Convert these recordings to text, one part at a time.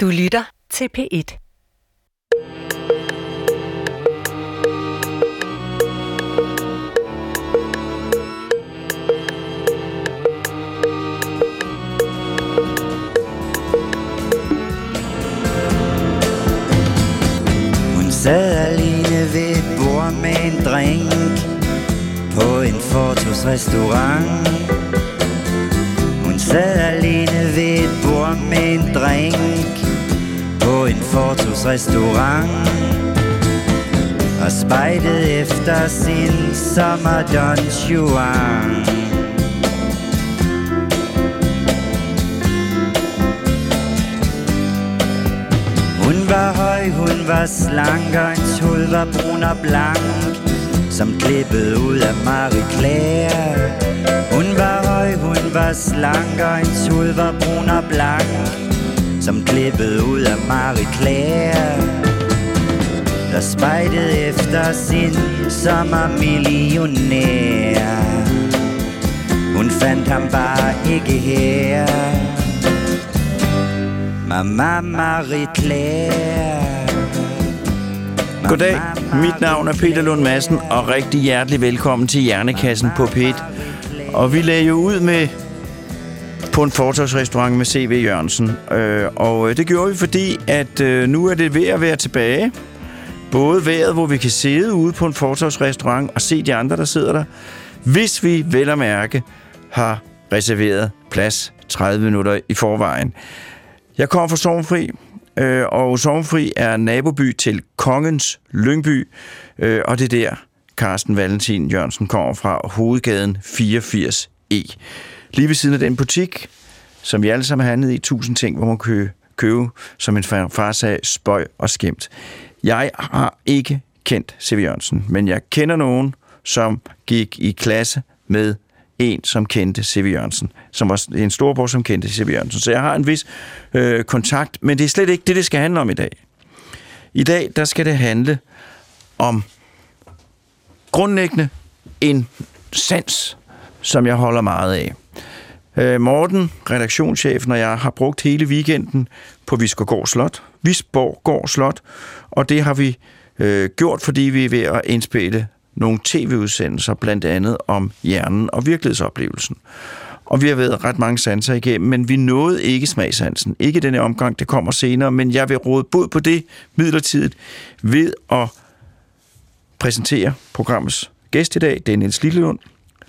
Du lytter til P1. Hun sad alene ved et bord med en drink På en fortorvsrestaurant Hun sad alene ved et bord med en drink på en fortorvsrestaurant Og spejtede efter sin sommer Don Juan Hun var høj, hun var slank, og hendes hud var brun og blank, som klippet ud af Marie Claire. Hun var høj, hun var slank, og hendes hud var brun og blank, som klippet ud af Marie Claire. Der spejtede efter sin sommermillionær. Hun fandt ham bare ikke her. Mama Marie Claire. Goddag, mit navn er Peter Lund Madsen, og rigtig hjertelig velkommen til Hjernekassen på P1. Og vi lagde jo ud med på en fortorvsrestaurant med C.V. Jørgensen. Øh, og øh, det gjorde vi, fordi at øh, nu er det ved at være tilbage. Både vejret, hvor vi kan sidde ude på en fortorvsrestaurant og se de andre, der sidder der. Hvis vi vel at mærke har reserveret plads 30 minutter i forvejen. Jeg kommer fra Sovnfri, øh, og Sovnfri er naboby til Kongens Lyngby, øh, og det er der, Carsten Valentin Jørgensen kommer fra, hovedgaden 84E. Lige ved siden af den butik, som vi alle sammen har handlet i, tusind ting, hvor man kan købe, som en far sagde, spøj og skæmt. Jeg har ikke kendt C.V. Jørgensen, men jeg kender nogen, som gik i klasse med en, som kendte C.V. Jørgensen, som var en storbror, som kendte C.V. Jørgensen. Så jeg har en vis øh, kontakt, men det er slet ikke det, det skal handle om i dag. I dag, der skal det handle om grundlæggende en sans, som jeg holder meget af. Øh, Morten, redaktionschefen og jeg har brugt hele weekenden på Visborg Slot. Visborgård Slot, og det har vi øh, gjort, fordi vi er ved at indspille nogle tv-udsendelser, blandt andet om hjernen og virkelighedsoplevelsen. Og vi har været ret mange sanser igennem, men vi nåede ikke smagsansen. Ikke denne omgang, det kommer senere, men jeg vil råde bod på det midlertidigt ved at præsentere programmets gæst i dag. Det er Niels Lillelund.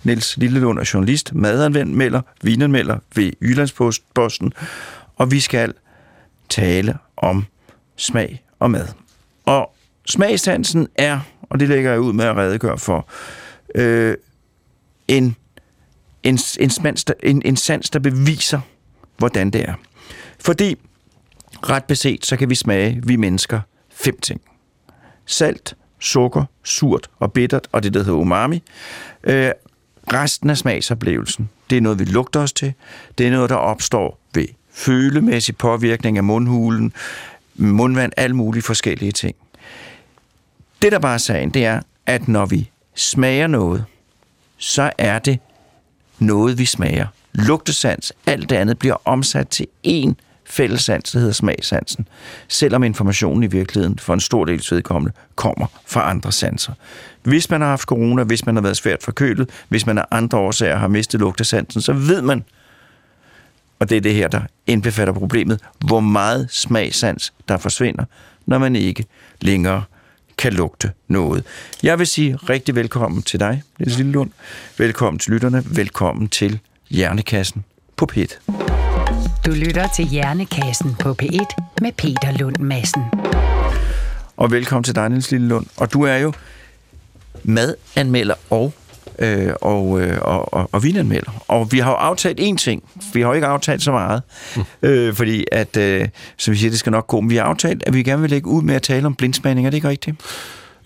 Niels Lillelund er journalist, madanmelder, vinanmelder ved Jyllandsposten, og vi skal tale om smag og mad. Og smagsansen er og det lægger jeg ud med at redegøre for, øh, en, en, en, smans, der, en, en sans, der beviser, hvordan det er. Fordi, ret beset, så kan vi smage, vi mennesker, fem ting. Salt, sukker, surt og bittert, og det, der hedder umami. Øh, resten af smagsoplevelsen, det er noget, vi lugter os til. Det er noget, der opstår ved følemæssig påvirkning af mundhulen, mundvand, alle mulige forskellige ting. Det, der bare er sagen, det er, at når vi smager noget, så er det noget, vi smager. Lugtesans, alt det andet bliver omsat til én fællesans, der hedder smagsansen, selvom informationen i virkeligheden for en stor del vedkommende kommer fra andre sanser. Hvis man har haft corona, hvis man har været svært forkølet, hvis man af andre årsager har mistet lugtesansen, så ved man, og det er det her, der indbefatter problemet, hvor meget smagsans der forsvinder, når man ikke længere kan lugte noget. Jeg vil sige rigtig velkommen til dig, Niels Lillelund. Velkommen til lytterne. Velkommen til Hjernekassen på P1. Du lytter til Hjernekassen på P1 med Peter Lund Madsen. Og velkommen til dig, Niels Lillelund. Og du er jo madanmelder og øh, og, øh, og, og, og vinanmelder. Og vi har jo aftalt én ting. Vi har jo ikke aftalt så meget, mm. øh, fordi at, øh, som vi siger, det skal nok gå. Men vi har aftalt, at vi gerne vil lægge ud med at tale om blindsmagning. Er det ikke rigtigt?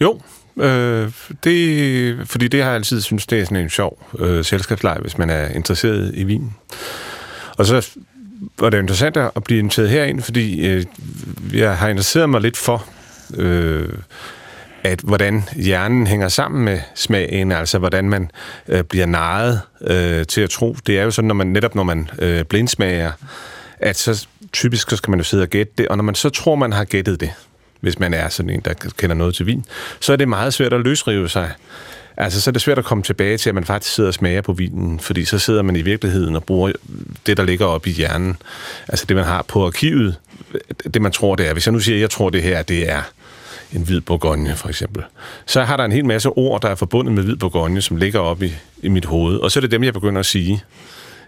Jo, øh, det, fordi det har jeg altid synes det er sådan en sjov øh, selskabsleg, hvis man er interesseret i vin. Og så var det interessant at blive inviteret herind, fordi øh, jeg har interesseret mig lidt for... Øh, at hvordan hjernen hænger sammen med smagen, altså hvordan man øh, bliver narret øh, til at tro. Det er jo sådan, når man netop når man øh, blindsmager, at så typisk så skal man jo sidde og gætte det, og når man så tror, man har gættet det, hvis man er sådan en, der kender noget til vin, så er det meget svært at løsrive sig. Altså, så er det svært at komme tilbage til, at man faktisk sidder og smager på vinen, fordi så sidder man i virkeligheden og bruger det, der ligger oppe i hjernen. Altså det, man har på arkivet, det man tror, det er. Hvis jeg nu siger, at jeg tror, det her, det er en hvid bourgogne, for eksempel, så har der en hel masse ord, der er forbundet med hvid bourgogne, som ligger oppe i, i mit hoved. Og så er det dem, jeg begynder at sige,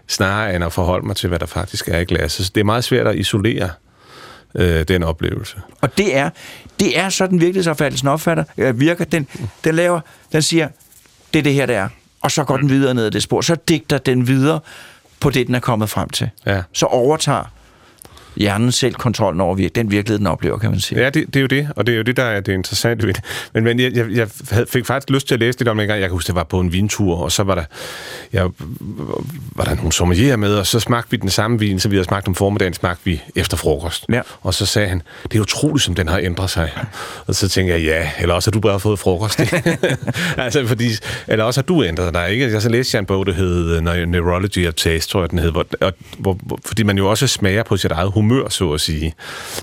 snarere end at forholde mig til, hvad der faktisk er i glasset. Så det er meget svært at isolere øh, den oplevelse. Og det er, det er sådan virkelighedsopfattelsen opfatter, øh, virker. Den, den laver, den siger, det er det her, det er. Og så går den videre ned ad det spor. Så digter den videre på det, den er kommet frem til. Ja. Så overtager hjernen selv kontrollen over vir- den virkelighed, den oplever, kan man sige. Ja, det, det er jo det, og det er jo det, der er det interessante ved det. Men, men jeg, jeg, jeg fik faktisk lyst til at læse lidt om det en gang. Jeg kan huske, det var på en vintur, og så var der, jeg, var der nogle sommelier med, og så smagte vi den samme vin, som vi havde smagt om formiddagen, smagte vi efter frokost. Ja. Og så sagde han, det er utroligt, som den har ændret sig. Og så tænkte jeg, ja, eller også har du bare fået frokost. altså, fordi, eller også har du ændret dig, ikke? Jeg så læste jeg en bog, der hed øh, Neurology of Taste, tror jeg, den hed, hvor, og, hvor, fordi man jo også smager på sit eget humør, så at sige.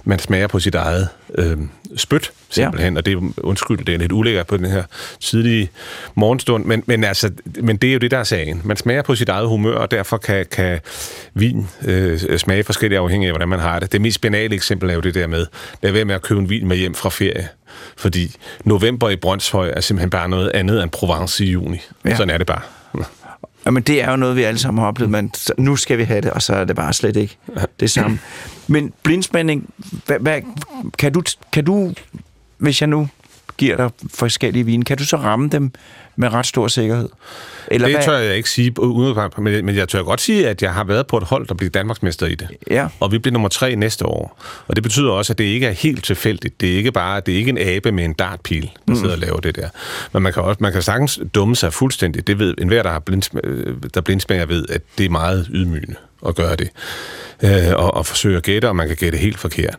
Man smager på sit eget øh, spyt, simpelthen, ja. og det undskyld, det er lidt ulækkert på den her tidlige morgenstund, men, men, altså, men det er jo det, der er sagen. Man smager på sit eget humør, og derfor kan, kan vin øh, smage forskelligt afhængig af, hvordan man har det. Det mest banale eksempel er jo det der med, lad være med at købe en vin med hjem fra ferie, fordi november i Brøndshøj er simpelthen bare noget andet end Provence i juni. Ja. Sådan er det bare. Jamen, det er jo noget, vi alle sammen har oplevet, men så- nu skal vi have det, og så er det bare slet ikke det samme. Men blindsmænding, hvad, hvad, kan, du, kan du, hvis jeg nu giver dig forskellige vine, kan du så ramme dem med ret stor sikkerhed? Eller Det hvad? tør jeg ikke sige umiddelbart, men men jeg tør godt sige, at jeg har været på et hold, der bliver Danmarksmester i det. Ja. Og vi bliver nummer tre næste år. Og det betyder også, at det ikke er helt tilfældigt. Det er ikke bare, det er ikke en abe med en dartpil, der sidder og laver det der. Men man kan også, man kan sagtens dumme sig fuldstændig. Det ved enhver, der, har blindsm- øh, der blindsmænger ved, at det er meget ydmygende at gøre det. Øh, og, og forsøge at gætte, og man kan gætte helt forkert.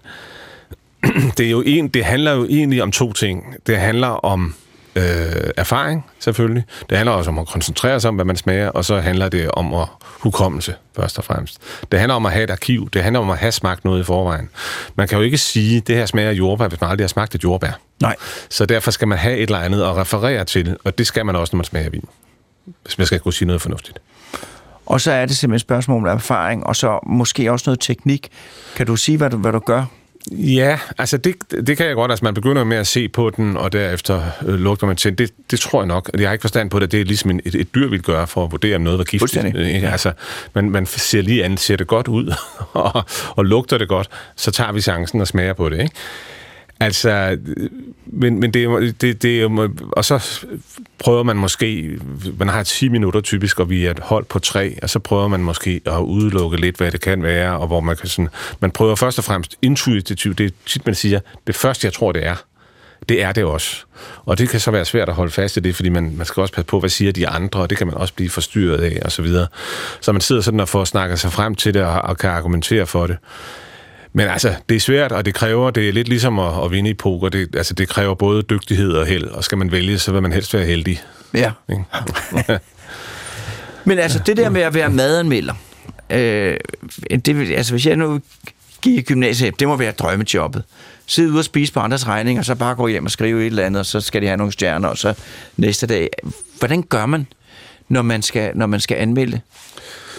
det, er jo en, det handler jo egentlig om to ting. Det handler om øh, erfaring, selvfølgelig. Det handler også om at koncentrere sig om, hvad man smager, og så handler det om at hukommelse, først og fremmest. Det handler om at have et arkiv. Det handler om at have smagt noget i forvejen. Man kan jo ikke sige, det her smager jordbær, hvis man aldrig har smagt et jordbær. Nej. Så derfor skal man have et eller andet at referere til, og det skal man også, når man smager vin. Hvis man skal kunne sige noget fornuftigt. Og så er det simpelthen et spørgsmål om erfaring, og så måske også noget teknik. Kan du sige, hvad du, hvad du gør? Ja, altså det, det kan jeg godt. Altså man begynder med at se på den, og derefter øh, lugter man til. Det, det tror jeg nok. Jeg har ikke forstand på det. Det er ligesom en, et, et dyr vil gøre for at vurdere, om noget var giftigt. Ikke? Altså, man, man ser lige an, ser det godt ud, og, og lugter det godt, så tager vi chancen og smager på det. Ikke? Altså, men, men det, det, det og så prøver man måske, man har 10 minutter typisk, og vi er et hold på tre, og så prøver man måske at udelukke lidt, hvad det kan være, og hvor man kan sådan, man prøver først og fremmest intuitivt, det er tit, man siger, det første, jeg tror, det er, det er det også. Og det kan så være svært at holde fast i det, fordi man, man skal også passe på, hvad siger de andre, og det kan man også blive forstyrret af, og så videre. Så man sidder sådan og får snakket sig frem til det, og, og kan argumentere for det. Men altså, det er svært, og det kræver, det er lidt ligesom at, at vinde i poker, det, altså, det kræver både dygtighed og held, og skal man vælge, så vil man helst være heldig. Ja. Men altså, det der med at være madanmelder, øh, det, altså hvis jeg nu gik i gymnasiet, det må være drømmejobbet. Sidde ude og spise på andres regning, og så bare gå hjem og skrive et eller andet, og så skal de have nogle stjerner, og så næste dag. Hvordan gør man, når man skal, når man skal anmelde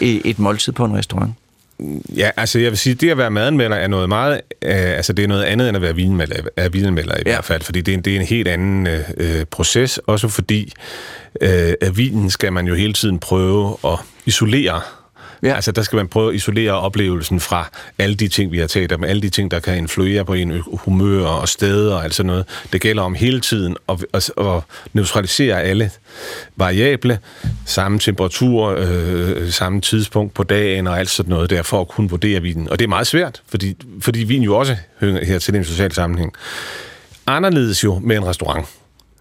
et måltid på en restaurant? Ja, altså jeg vil sige, det at være madanmelder er noget meget, øh, altså det er noget andet end at være vinmelder, er vinmelder i Ja. hvert fald, fordi det er, en, det er en helt anden øh, øh, proces, også fordi øh, at vinen skal man jo hele tiden prøve at isolere. Ja. Altså der skal man prøve at isolere oplevelsen fra alle de ting, vi har talt om, alle de ting, der kan influere på en humør og steder og alt sådan noget. Det gælder om hele tiden at, at, at neutralisere alle variable, samme temperatur, øh, samme tidspunkt på dagen og alt sådan noget der, for at kunne vurdere vinen. Og det er meget svært, fordi, fordi vin jo også hører her til en social sammenhæng. Anderledes jo med en restaurant.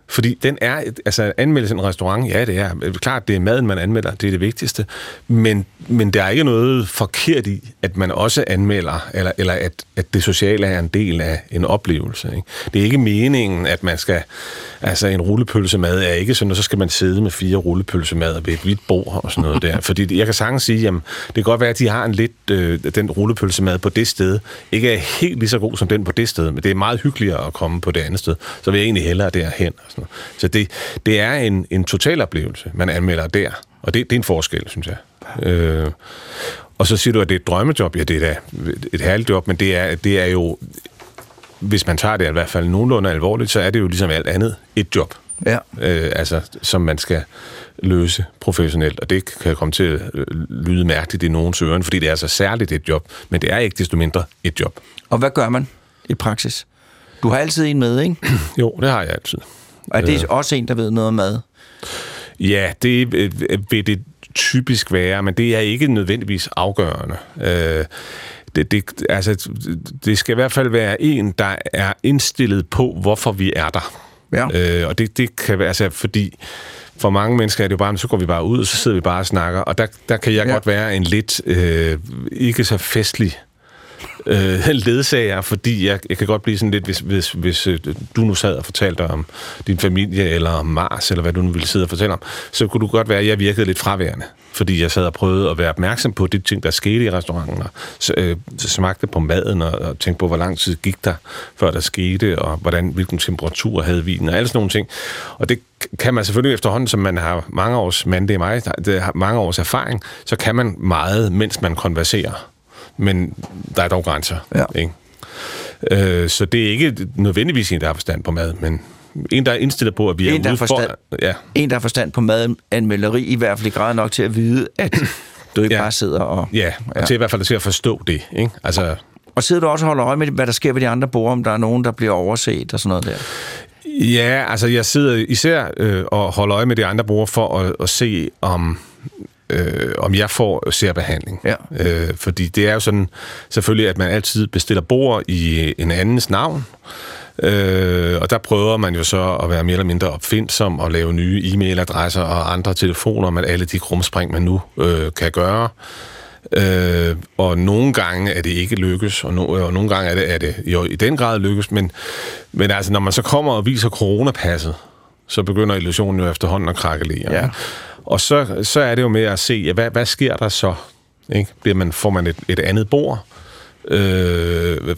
Fordi den er, altså anmeldelse en restaurant, ja det er, klart det er maden, man anmelder, det er det vigtigste, men, men der er ikke noget forkert i, at man også anmelder, eller, eller at, at det sociale er en del af en oplevelse. Ikke? Det er ikke meningen, at man skal, altså en rullepølsemad er ikke sådan, og så skal man sidde med fire rullepølsemad ved et hvidt bord og sådan noget der. Fordi jeg kan sagtens sige, jamen, det kan godt være, at de har en lidt, øh, den rullepølsemad på det sted, ikke er helt lige så god som den på det sted, men det er meget hyggeligere at komme på det andet sted. Så vil jeg egentlig hellere derhen. Og sådan noget. Så det, det er en, en total oplevelse, man anmelder der. Og det, det er en forskel, synes jeg. Øh, og så siger du, at det er et drømmejob. Ja, det er da et herligt job, men det er, det er jo, hvis man tager det i hvert fald nogenlunde alvorligt, så er det jo ligesom alt andet et job. Ja. Øh, altså, som man skal løse professionelt, og det kan komme til at lyde mærkeligt i nogens øren, fordi det er så særligt et job, men det er ikke desto mindre et job. Og hvad gør man i praksis? Du har altid en med, ikke? Jo, det har jeg altid. Og det er også en, der ved noget om mad? Ja, det øh, vil det typisk være, men det er ikke nødvendigvis afgørende. Øh, det, det, altså, det skal i hvert fald være en, der er indstillet på, hvorfor vi er der. Ja. Øh, og det, det kan være, altså, fordi for mange mennesker er det jo bare, så går vi bare ud, og så sidder vi bare og snakker, og der, der kan jeg ja. godt være en lidt øh, ikke så festlig øh, ledsager, fordi jeg, jeg kan godt blive sådan lidt, hvis, hvis, hvis øh, du nu sad og fortalte om din familie, eller om Mars, eller hvad du nu ville sidde og fortælle om, så kunne du godt være, at jeg virkede lidt fraværende, fordi jeg sad og prøvede at være opmærksom på de ting, der skete i restauranten, og øh, smagte på maden, og, og tænkte på, hvor lang tid gik der, før der skete, og hvordan, hvilken temperatur havde vinen, og alle sådan nogle ting. Og det kan man selvfølgelig efterhånden, som man har mange års, men det er mig, det har mange års erfaring, så kan man meget, mens man konverserer men der er dog grænser. Ja. Ikke? Øh, så det er ikke nødvendigvis en, der har forstand på mad, men en, der er indstillet på, at vi en, er der ude forstand, for... Ja. En, der har forstand på madanmelderi, i hvert fald i grad nok til at vide, at du ikke Ja. bare sidder og... Ja, og ja. til i hvert fald til at forstå det. Ikke? Altså, Og sidder du også og holder øje med, hvad der sker ved de andre borde, om der er nogen, der bliver overset og sådan noget der? ja, altså jeg sidder især øh, og holder øje med de andre brugere for at, at se, om øh, om jeg får særbehandling. Ja. Øh, fordi det er jo sådan, selvfølgelig, at man altid bestiller bord i en andens navn, øh, og der prøver man jo så at være mere eller mindre opfindsom og lave nye e-mailadresser og andre telefoner med alle de krumspring, man nu øh, kan gøre. Øh, og nogle gange er det ikke lykkes, og, no, og nogle gange er det, er det jo i den grad lykkes, men, men altså, når man så kommer og viser coronapasset, så begynder illusionen jo efterhånden at krakelere. Ja. Og så, så er det jo med at se, ja, hvad, hvad sker der så? Ikke? Bliver man, får man et, et andet bord? Øh,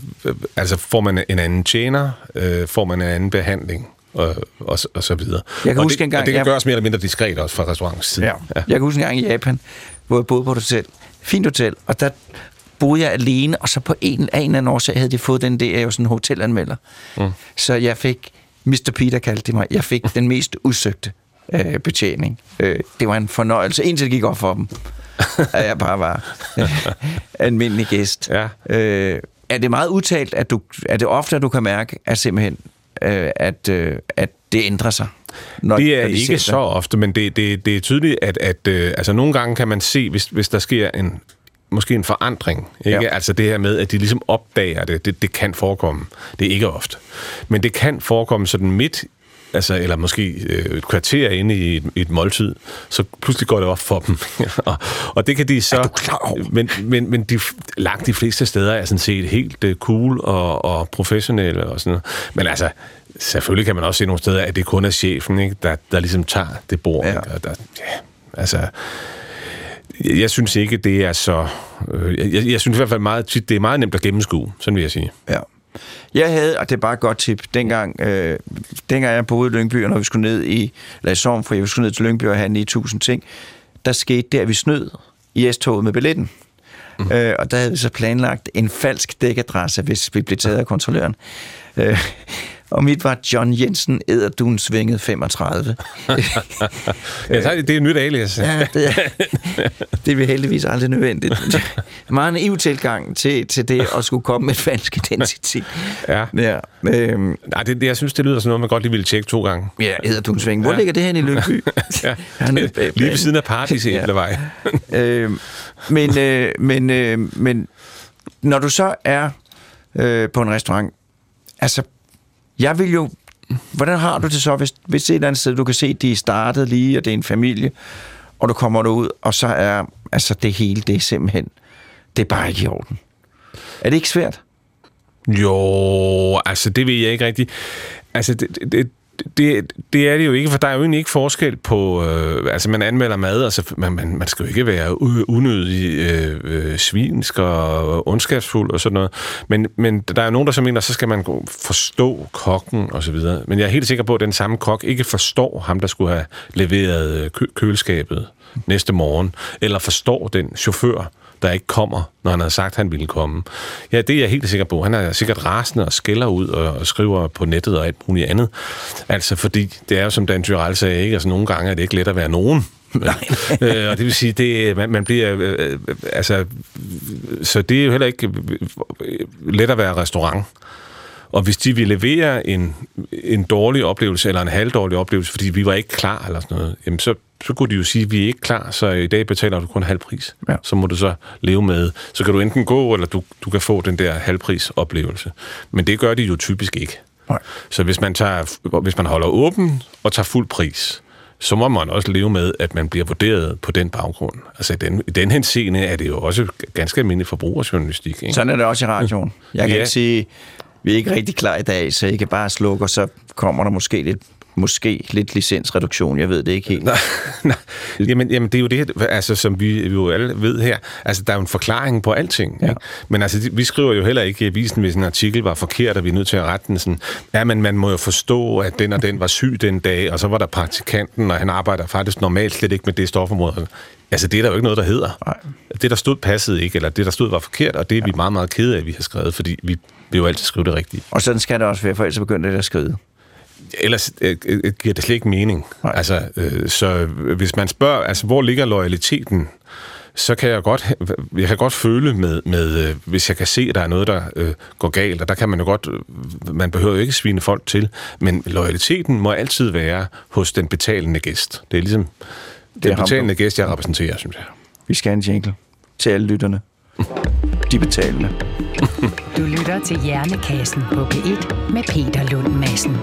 altså får man en anden tjener? Øh, får man en anden behandling? Og, og, og så videre. Jeg kan og huske det, engang, og det kan jeg- gøres mere eller mindre diskret også fra restaurantens side. Ja. Jeg kan huske en gang i Japan, hvor jeg boede på et hotel. Fint hotel. Og der boede jeg alene, og så på en, af en eller anden årsag havde de fået den der, jeg er jo sådan en hotelanmelder. Mm. Så jeg fik, Mr. Peter kaldte de mig, jeg fik den mest udsøgte øh, betjening. Øh, det var en fornøjelse, indtil det gik op for dem, at jeg bare var øh, almindelig gæst. Ja. Øh, er det meget udtalt, at du, er det ofte, at du kan mærke, at simpelthen, øh, at, øh, at det ændrer sig? Når, Det er når de ikke så ofte, men det, det, det er tydeligt, at, at øh, altså nogle gange kan man se, hvis, hvis der sker en måske en forandring. Ikke? Ja. Altså det her med, at de ligesom opdager det, det, det kan forekomme. Det er ikke ofte. Men det kan forekomme sådan midt, altså, eller måske øh, et kvarter inde i et, et måltid, så pludselig går det op for dem. og, og det kan de så... Er du klar over? Men, men, men de, langt de fleste steder er sådan set helt øh, cool og, og professionelle og sådan noget. Men altså, selvfølgelig kan man også se nogle steder, at det kun er chefen, ikke, der, der ligesom tager det bord. Ja. Og der, ja, altså, jeg, jeg synes ikke, det er så... Øh, jeg, jeg synes i hvert fald meget tit, det er meget nemt at gennemskue, sådan vil jeg sige. Ja. Jeg havde, og det er bare et godt tip, dengang, øh, dengang jeg boede i Lyngby, og når vi skulle ned i, i Sorgenfri, vi skulle ned til Lyngby og have 9.000 ting, der skete det, at vi snød i S-toget med billetten. Mm. Øh, og der havde vi så planlagt en falsk dækadresse, hvis vi blev taget af kontrolløren. Øh, og mit var John Jensen, Ederdun Svinget 35. Ja, så er det, det er nyt alias. Ja, det, er, det er heldigvis aldrig nødvendigt. Meget naiv tilgang til, til det at skulle komme med falsk identitet. Ja. Ja, øhm, Nej, det, det, jeg synes, det lyder som noget, man godt lige ville tjekke to gange. ja Edderdunsving. Hvor ja. ligger det hen i Lyngby? Ja. Hernede Lige ved siden af Paradis Ja. Æblevej. øhm, men, øh, men, øh, men når du så er øh, på en restaurant, altså, jeg vil jo Hvordan har du det så, hvis, hvis et eller andet sted, du kan se, at de er startet lige, og det er en familie, og du kommer derud, og så er altså det hele, det er simpelthen, det er bare ikke i orden. Er det ikke svært? Jo, altså det ved jeg ikke rigtigt. Altså det, det, det, det er det jo ikke, for der er jo egentlig ikke forskel på... Øh, altså, man anmelder mad, altså, man, man, man skal jo ikke være unødig øh, øh, svinsk og ondskabsfuld og sådan noget. Men, men der er nogen, der så mener, så skal man forstå kokken og så videre. Men jeg er helt sikker på, at den samme kok ikke forstår ham, der skulle have leveret øh, kø- køleskabet næste morgen, eller forstår den chauffør, der ikke kommer, når han havde sagt, at han ville komme. Ja, det er jeg helt sikker på. Han er sikkert rasende og skælder ud og, og skriver på nettet og alt muligt andet. Altså, fordi det er jo, som Dan Tyrell sagde, ikke? Altså, nogle gange er det ikke let at være nogen. Nej. øh, og det vil sige, det man, man bliver øh, øh, altså så det er jo heller ikke let at være restaurant. Og hvis de ville levere en, en dårlig oplevelse, eller en halvdårlig oplevelse, fordi vi var ikke klar, eller sådan noget, jamen så, så kunne de jo sige, at vi er ikke klar, så i dag betaler du kun halv pris. Ja. Så må du så leve med. Så kan du enten gå, eller du, du kan få den der halvpris oplevelse. Men det gør de jo typisk ikke. Nej. Så hvis man, tager, hvis man holder åben og tager fuld pris, så må man også leve med, at man bliver vurderet på den baggrund. Altså i den, i den henseende er det jo også ganske almindelig forbrugerjournalistik. Ikke? Sådan er det også i radioen. Jeg kan ja. ikke sige, vi er ikke rigtig klar i dag, så I kan bare slukke, og så kommer der måske lidt måske lidt licensreduktion, jeg ved det ikke helt. Nej, nej. Jamen, jamen, det er jo det, altså, som vi, vi jo alle ved her. Altså, der er jo en forklaring på alting. Ja. Ikke? Men altså, vi skriver jo heller ikke i avisen, hvis en artikel var forkert, og vi er nødt til at rette den sådan. Ja, men man må jo forstå, at den og den var syg den dag, og så var der praktikanten, og han arbejder faktisk normalt slet ikke med det stofområde. Altså, det er der jo ikke noget, der hedder. Nej. Det, der stod, passede ikke, eller det, der stod, var forkert, og det er ja. vi meget, meget kede af, at vi har skrevet, fordi vi vil jo altid skrive det rigtige. Og sådan skal det også være, for ellers begynder det at skrive. Ellers øh, øh, giver det slet ikke mening. Nej. Altså, øh, så hvis man spørger, altså, hvor ligger loyaliteten, så kan jeg godt, jeg kan godt føle med, med øh, hvis jeg kan se, at der er noget, der øh, går galt, og der kan man jo godt, øh, man behøver jo ikke svine folk til, men loyaliteten må altid være hos den betalende gæst. Det er ligesom det den betalende gæst, jeg repræsenterer, synes jeg. Vi skal have en jingle til alle lytterne. De betalende. Du lytter til Hjernekassen på P1 med Peter Lund Madsen.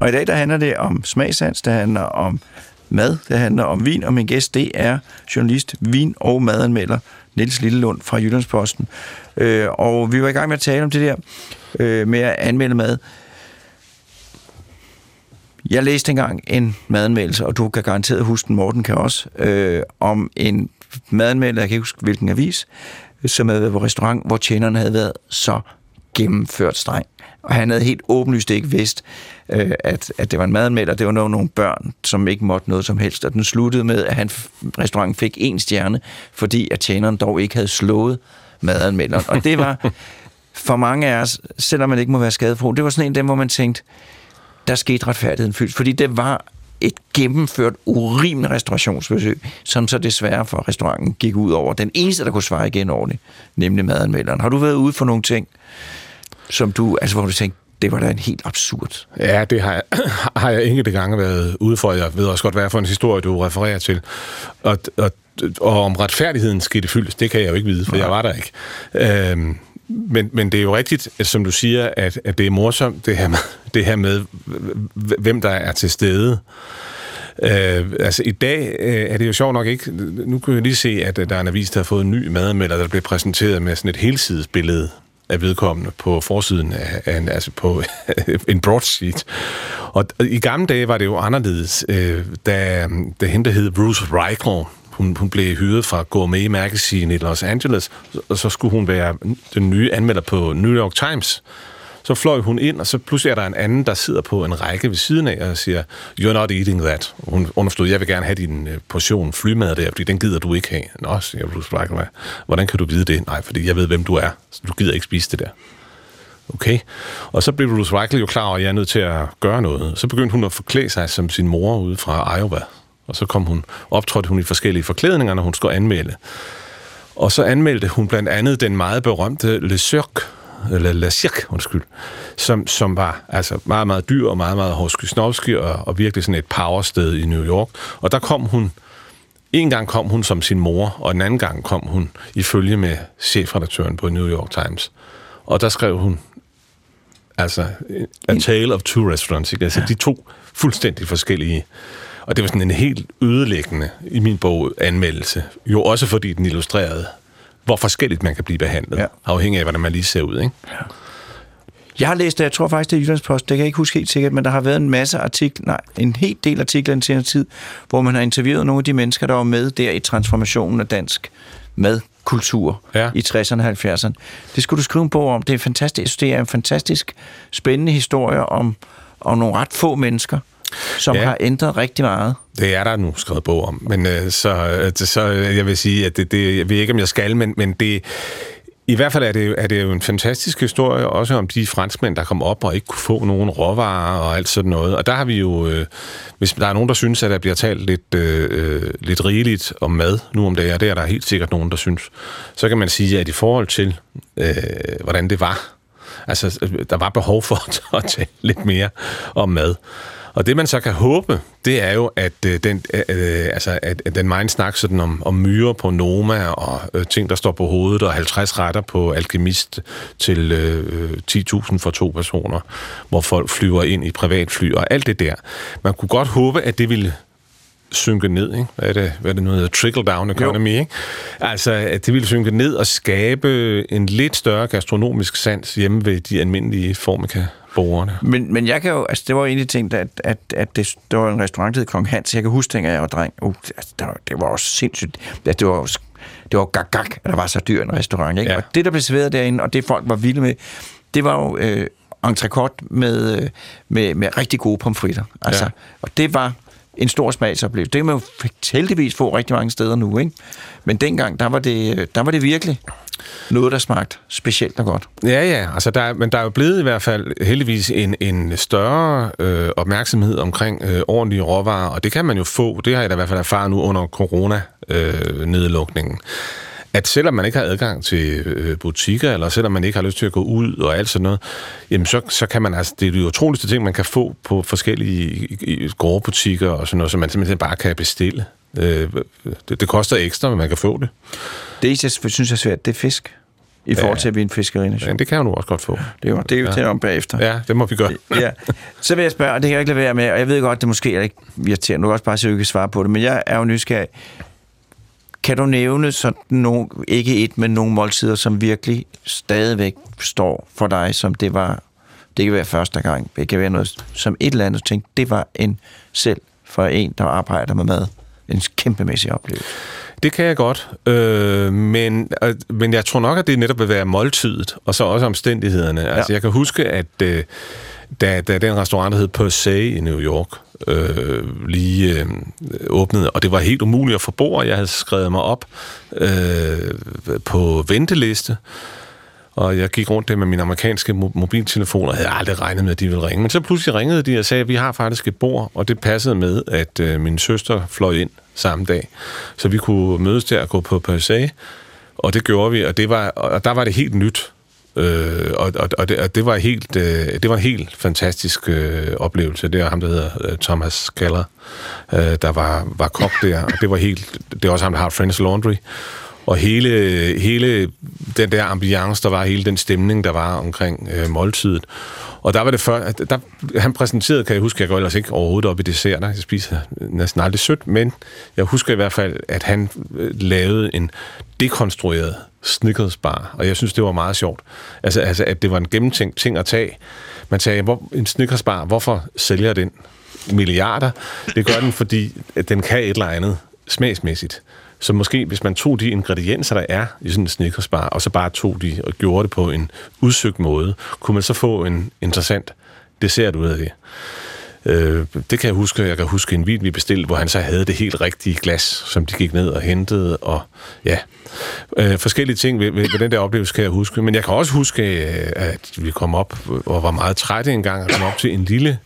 Og i dag der handler det om smagsans, det handler om mad, det handler om vin, og min gæst det er journalist, vin- og madanmelder Niels Lillelund fra Jyllandsposten. Øh, og vi var i gang med at tale om det der øh, med at anmelde mad. Jeg læste engang en madanmeldelse, og du kan garanteret huske den, Morten kan også, øh, om en madanmelder, jeg kan ikke huske hvilken avis, som havde været på restaurant, hvor tjeneren havde været så gennemført streng. Og han havde helt åbenlyst ikke vidst, øh, at, at det var en madanmelder. Det var nogle, nogle børn, som ikke måtte noget som helst. Og den sluttede med, at han, restauranten fik en stjerne, fordi at tjeneren dog ikke havde slået madanmelderen. Og det var for mange af os, selvom man ikke må være skadefro, det var sådan en af dem, hvor man tænkte, der skete retfærdigheden fyldt. Fordi det var et gennemført urimeligt restaurationsbesøg, som så desværre for restauranten gik ud over den eneste, der kunne svare igen ordentligt, nemlig madanmelderen. Har du været ude for nogle ting, som du, altså hvor du tænkte, det var da en helt absurd. Ja, det har jeg, har jeg enkelte gange været ude for. Jeg ved også godt, hvad for en historie, du refererer til. Og, og, og om retfærdigheden skete fyldt, det kan jeg jo ikke vide, for ja. jeg var der ikke. Øhm, men, men det er jo rigtigt, som du siger, at, at det er morsomt, det her, med, det her med, hvem der er til stede. Øh, altså i dag øh, er det jo sjovt nok ikke. Nu kan jeg lige se, at der er en avis, der har fået en ny madmelder, der bliver præsenteret med sådan et helsidesbillede af vedkommende på forsiden af, af en, altså på en broadsheet. Og i gamle dage var det jo anderledes, øh, da, det hende, der hed Bruce Reichel, hun, hun blev hyret fra Gourmet Magazine i Los Angeles, og så skulle hun være den nye anmelder på New York Times. Så fløj hun ind, og så pludselig er der en anden, der sidder på en række ved siden af og siger, you're not eating that. Hun understod, jeg vil gerne have din øh, portion flymad der, fordi den gider du ikke have. Nå, siger Bruce Blackman. Hvordan kan du vide det? Nej, fordi jeg ved, hvem du er, så du gider ikke spise det der. Okay. Og så blev Bruce Reichel jo klar over, at jeg er nødt til at gøre noget. Så begyndte hun at forklæde sig som sin mor ude fra Iowa. Og så kom hun, optrådte hun i forskellige forklædninger, når hun skulle anmelde. Og så anmeldte hun blandt andet den meget berømte Le Cirque, eller La Cirque, undskyld, som, som var altså meget, meget dyr og meget, meget horskysnovski og, og virkelig sådan et powersted i New York. Og der kom hun, en gang kom hun som sin mor, og en anden gang kom hun i følge med chefredaktøren på New York Times. Og der skrev hun Altså, A Tale of Two Restaurants, ikke? Altså, de to fuldstændig forskellige. Og det var sådan en helt ødelæggende, i min bog, anmeldelse. Jo også fordi den illustrerede, hvor forskelligt man kan blive behandlet, Ja. ja. afhængig af, hvordan man lige ser ud, ikke? Jeg har læst det, jeg tror faktisk, det er Jyllandspost, det kan jeg ikke huske helt sikkert, men der har været en masse artikler, nej, en helt del artikler i den senere tid, hvor man har interviewet nogle af de mennesker, der var med der i transformationen af dansk madkultur Ja. i 60'erne og 70'erne. Det skulle du skrive en bog om. Det er fantastisk. Det er en fantastisk spændende historie om, om nogle ret få mennesker, som Ja. har ændret rigtig meget. Det er der nu skrevet bog om, men øh, så, øh, så øh, jeg vil sige, at det, det, jeg ved ikke, om jeg skal, men, men det, i hvert fald er det, er det jo en fantastisk historie, også om de franskmænd, der kom op og ikke kunne få nogen råvarer og alt sådan noget. Og der har vi jo, øh, hvis der er nogen, der synes, at der bliver talt lidt, øh, lidt rigeligt om mad nu om dagen, og det er der helt sikkert nogen, der synes, så kan man sige, at i forhold til, øh, hvordan det var, altså øh, der var behov for at tale lidt mere om mad. Og det man så kan håbe, det er jo, at øh, den, øh, øh altså, at, at den meget snak sådan om, om myrer på Noma og øh, ting, der står på hovedet, og 50 retter på alkemist til øh, øh 10.000 for to personer, hvor folk flyver ind i privatfly og alt det der. Man kunne godt håbe, at det ville synke ned, ikke? Hvad er det, hvad er det nu hedder? Trickle-down economy, ikke? Altså, at det ville synke ned og skabe en lidt større gastronomisk sans hjemme ved de almindelige formika-borgerne. Men, men jeg kan jo, altså det var jo egentlig tænkt, at, at, at det, der var en restaurant, der hed Kong Hans. Jeg kan huske, dengang jeg var dreng. Uh, altså, det, var, det var også sindssygt. Ja, det var, også- det var gak, gak, at der var så dyr en restaurant. Ikke? Ja. Og det, der blev serveret derinde, og det folk var vilde med, det var jo øh, entrecôte med, øh, med, med rigtig gode pomfritter. Altså, Ja. Og det var en stor smagsoplevelse. Det kan man jo heldigvis få rigtig mange steder nu, ikke? Men dengang, der var det, der var det virkelig noget, der smagte specielt og godt. Ja, ja, altså der, er- men der er jo blevet i hvert fald heldigvis en, en større øh, opmærksomhed omkring øh, ordentlige råvarer, og det kan man jo få, det har jeg da i hvert fald erfaret nu under corona-nedlukningen. Øh, at selvom man ikke har adgang til øh, butikker, eller selvom man ikke har lyst til at gå ud og alt sådan noget, jamen så, så kan man altså, det er de utroligste ting, man kan få på forskellige i- i- gårdbutikker og sådan noget, som man simpelthen bare kan bestille. Øh, det, det koster ekstra, men man kan få det. Det, jeg synes er svært, det er fisk. I forhold til at blive en fiskerination. Men det kan nu også godt få. Det er jo, det er jo Ja. til om bagefter. Ja, det må vi gøre. ja. Så vil jeg spørge, og det kan jeg ikke lade være med, og jeg ved godt, det måske er ikke irriterende, du kan også bare se, at du kan svare på det, men jeg er jo nysgerrig. Kan du nævne sådan nogle, ikke et, men nogle måltider, som virkelig stadigvæk står for dig, som det var, det kan være første gang, det kan være noget, som et eller andet, tænkte, det var en selv for en, der arbejder med mad, en kæmpemæssig oplevelse. Det kan jeg godt, øh, men, øh, men jeg tror nok, at det netop vil være måltidet, og så også omstændighederne. Ja. Altså, jeg kan huske, at øh, da, da den restaurant, der hed Per Se i New York, øh, lige øh, åbnede, og det var helt umuligt at få bord. Jeg havde skrevet mig op øh, på venteliste, og jeg gik rundt der med min amerikanske mobiltelefon, og havde aldrig regnet med, at de ville ringe. Men så pludselig ringede de og sagde, at vi har faktisk et bord, og det passede med, at øh, min søster fløj ind samme dag. Så vi kunne mødes der og gå på PSA, og det gjorde vi, og, det var, og der var det helt nyt. Øh, og, og, og, det, og det var helt øh, det var en helt fantastisk øh, oplevelse. Det er ham der hedder øh, Thomas Keller, øh, der var var kok der, og det var helt det er også ham der har Friends Laundry. Og hele, hele den der ambiance, der var, hele den stemning, der var omkring øh, måltidet. Og der var det før, at der, han præsenterede, kan jeg huske, jeg går ellers ikke overhovedet op i desserter, jeg spiser næsten aldrig sødt, men jeg husker i hvert fald, at han øh, lavede en dekonstrueret Snickers bar, og jeg synes, det var meget sjovt. Altså, altså at det var en gennemtænkt ting at tage. Man sagde, hvor, en Snickers bar, hvorfor sælger den milliarder? Det gør den, fordi at den kan et eller andet smagsmæssigt. Så måske, hvis man tog de ingredienser, der er i sådan en snickersbar, og så bare tog de og gjorde det på en udsøgt måde, kunne man så få en interessant dessert ud af det. Øh, det kan jeg huske. Jeg kan huske en vin, vi bestilte, hvor han så havde det helt rigtige glas, som de gik ned og hentede. Og ja, øh, forskellige ting ved, ved, ved den der oplevelse kan jeg huske. Men jeg kan også huske, øh, at vi kom op og var meget trætte en gang og kom op til en lille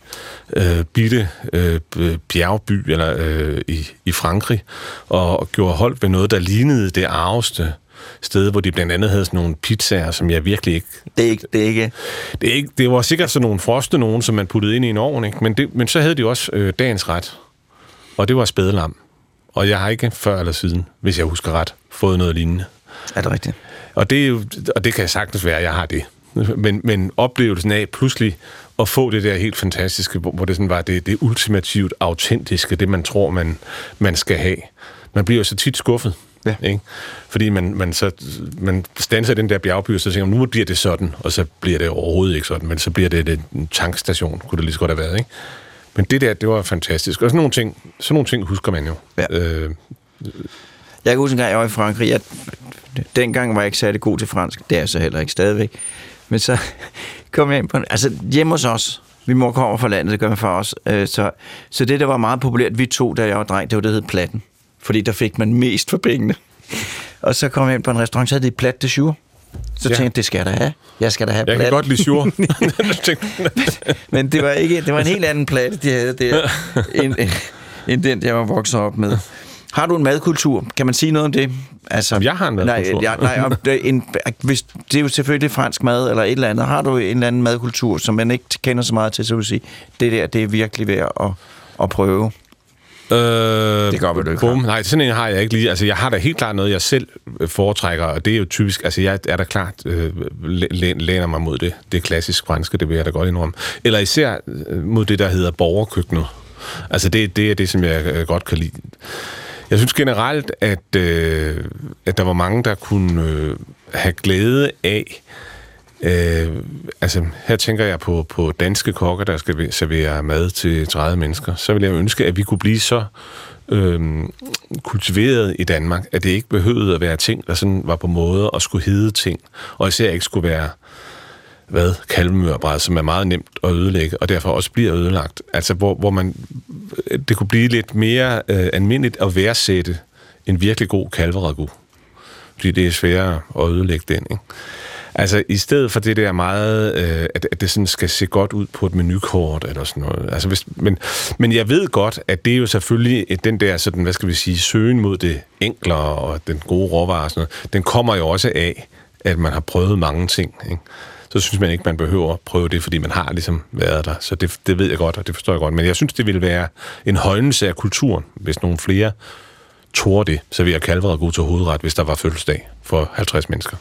øh, bitte øh, bjergby eller, øh, i, i Frankrig og, og gjorde hold ved noget, der lignede det arveste sted, hvor de blandt andet havde sådan nogle pizzaer, som jeg virkelig ikke Det er ikke... Det er ikke det, er ikke, det var sikkert sådan nogle froste nogen, som man puttede ind i en ovn, ikke? Men, det, men så havde de også øh, dagens ret, og det var spædelam. Og jeg har ikke før eller siden, hvis jeg husker ret, fået noget lignende. er det rigtigt? Og det, og det kan sagtens være, at jeg har det. Men, men oplevelsen af pludselig at få det der helt fantastiske, hvor hvor det sådan var det, det ultimativt autentiske, det man tror, man, man skal have. Man bliver jo så tit skuffet. Ja. Ikke? Fordi man, man, så, man standser den der bjergby, og så tænker man, nu bliver det sådan, og så bliver det overhovedet ikke sådan, men så bliver det det- en tankstation, kunne det lige så godt have været. Ikke? Men det der, det var fantastisk. Og sådan nogle ting, sådan nogle ting husker man jo. Ja. Øh, Jeg kan huske en gang, jeg var i Frankrig. Jeg, dengang var jeg ikke særlig god til fransk. Det er jeg så heller ikke stadigvæk. Men så kom jeg ind på... en- Altså hjemme hos os. Min mor kommer fra landet, det gør min far også. Øh, Så, så det, der var meget populært, vi to, da jeg var dreng, det var det, der hed platten. Fordi der fik man mest for pengene. Og så kom jeg ind på en restaurant, så havde de plat de jour. Så Ja. tænkte jeg, det skal jeg da have. Jeg skal da have jeg plat. kan godt lide sure. Men det var ikke, det var en helt anden platte, de havde der, end, end den, jeg var vokset op med. Har du en madkultur? Kan man sige noget om det? Altså, Om jeg har en madkultur? Nej, ja, nej om det, en, hvis, det er jo selvfølgelig fransk mad eller et eller andet. Har du en eller anden madkultur, som man ikke kender så meget til, så vil sige, det der, det er virkelig værd at, at prøve. Øh, Det gør du ikke bum. Nej, sådan en har jeg ikke lige. Altså, jeg har da helt klart noget, jeg selv øh, foretrækker, og det er jo typisk, altså jeg er da klart øh, læ- læ- læner mig mod det. Det er klassisk franske, det vil jeg da godt indrømme. Eller især øh, mod det, der hedder borgerkøkkenet. Altså, det, det er det, som jeg øh, godt kan lide. Jeg synes generelt, at, øh, at der var mange, der kunne øh, have glæde af Øh, altså, her tænker jeg på, på danske kokker, der skal servere mad til 30 mennesker. Så vil jeg ønske, at vi kunne blive så øh, kultiveret i Danmark, at det ikke behøvede at være ting, der sådan var på måde at skulle hedde ting, og især ikke skulle være hvad, kalvemørbræd, som er meget nemt at ødelægge, og derfor også bliver ødelagt. Altså, hvor, hvor man, det kunne blive lidt mere øh, almindeligt at værdsætte en virkelig god kalveragu. Fordi det er sværere at ødelægge den, ikke? Altså, i stedet for det der meget, øh, at, at det sådan skal se godt ud på et menukort eller sådan noget. Altså, hvis, men, men jeg ved godt, at det er jo selvfølgelig et- den der, sådan, hvad skal vi sige, søgen mod det enklere og den gode råvare og sådan noget, den kommer jo også af, at man har prøvet mange ting, ikke? Så synes man ikke, man behøver at prøve det, fordi man har ligesom været der. Så det, det ved jeg godt, og det forstår jeg godt. Men jeg synes, det ville være en højnelse af kulturen, hvis nogle flere torde det, så vi har kalveret god til hovedret, hvis der var fødselsdag for 50 mennesker.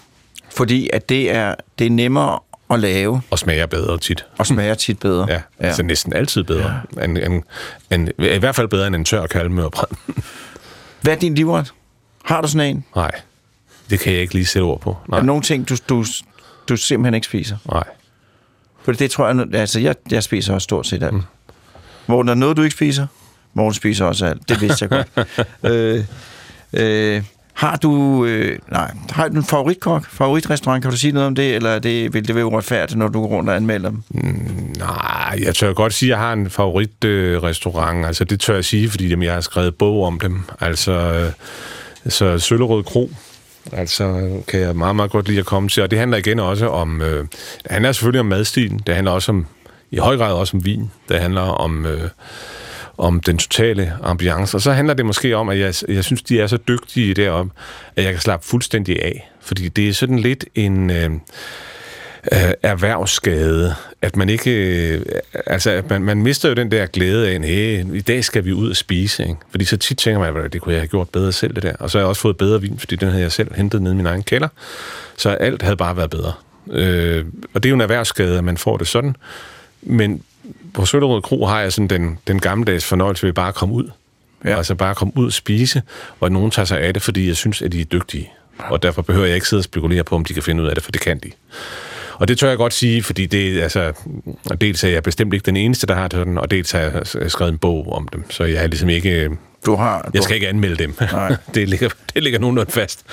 Fordi at det er, det er nemmere at lave, Og smager bedre tit. og smager tit bedre. Ja, ja. altså næsten altid bedre. Ja. En, en, en, I hvert fald bedre end en tør kalvemørbrød. Hvad er din livret? Har du sådan en? Nej, det kan jeg ikke lige sætte ord på. Er Nej, der nogle ting, du, du, du simpelthen ikke spiser? nej. For det tror jeg, altså jeg, jeg spiser også stort set alt. Mm. Hvor der er noget, du ikke spiser, Morgen spiser også alt. Det vidste jeg godt. øh, øh, har du, øh, nej, har du en favoritkok, favoritrestaurant? Kan du sige noget om det, eller det, vil det være uretfærdigt, når du går rundt og anmelder dem? Mm, nej, jeg tør godt sige, at jeg har en favoritrestaurant. altså, det tør jeg sige, fordi jamen, jeg har skrevet bog om dem. Altså, øh, så Søllerød Kro, altså, kan jeg meget, meget godt lide at komme til. Og det handler igen også om... Øh, det handler selvfølgelig om madstilen. Det handler også om, i høj grad også om vin. Det handler om... Øh, om den totale ambiance. Og så handler det måske om, at jeg, jeg synes, de er så dygtige derom, at jeg kan slappe fuldstændig af. Fordi det er sådan lidt en... Øh, øh, erhvervsskade, at man ikke, øh, altså at man, man mister jo den der glæde af, hey, i dag skal vi ud og spise, ikke? fordi så tit tænker man, at det kunne jeg have gjort bedre selv det der, og så har jeg også fået bedre vin, fordi den havde jeg selv hentet ned i min egen kælder, så alt havde bare været bedre. Øh, og det er jo en erhvervsskade, at man får det sådan, men på Søllerød Kro har jeg sådan den, den gammeldags fornøjelse ved bare at komme ud, ja. altså bare at komme ud og spise, og at nogen tager sig af det, fordi jeg synes, at de er dygtige, og derfor behøver jeg ikke sidde og spekulere på, om de kan finde ud af det, for det kan de. Og det tør jeg godt sige, fordi det, altså, dels er jeg bestemt ikke den eneste, der har sådan, og dels har jeg skrevet en bog om dem, så jeg er ligesom ikke... Du har, Jeg skal ikke anmelde dem. Nej. det, ligger, det ligger nogenlunde fast.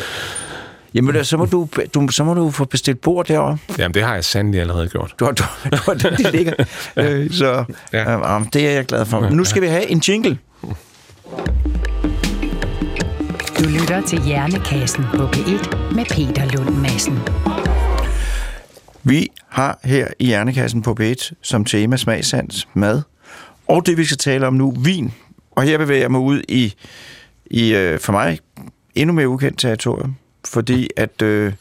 Jamen, så må du, du, så må du få bestilt bord derovre. Jamen, det har jeg sandelig allerede gjort. Du har, du, du har det, det ligger. øh, så Ja. ja. øh, det er jeg glad for. Men nu skal vi have en jingle. Du lytter til Hjernekassen på P1 med Peter Lund Madsen. Vi har her i Hjernekassen på B1 som tema smagsans, mad, og det vi skal tale om nu, vin. Og her bevæger jeg mig ud i, i øh, for mig, endnu mere ukendt territorium, fordi at, øh,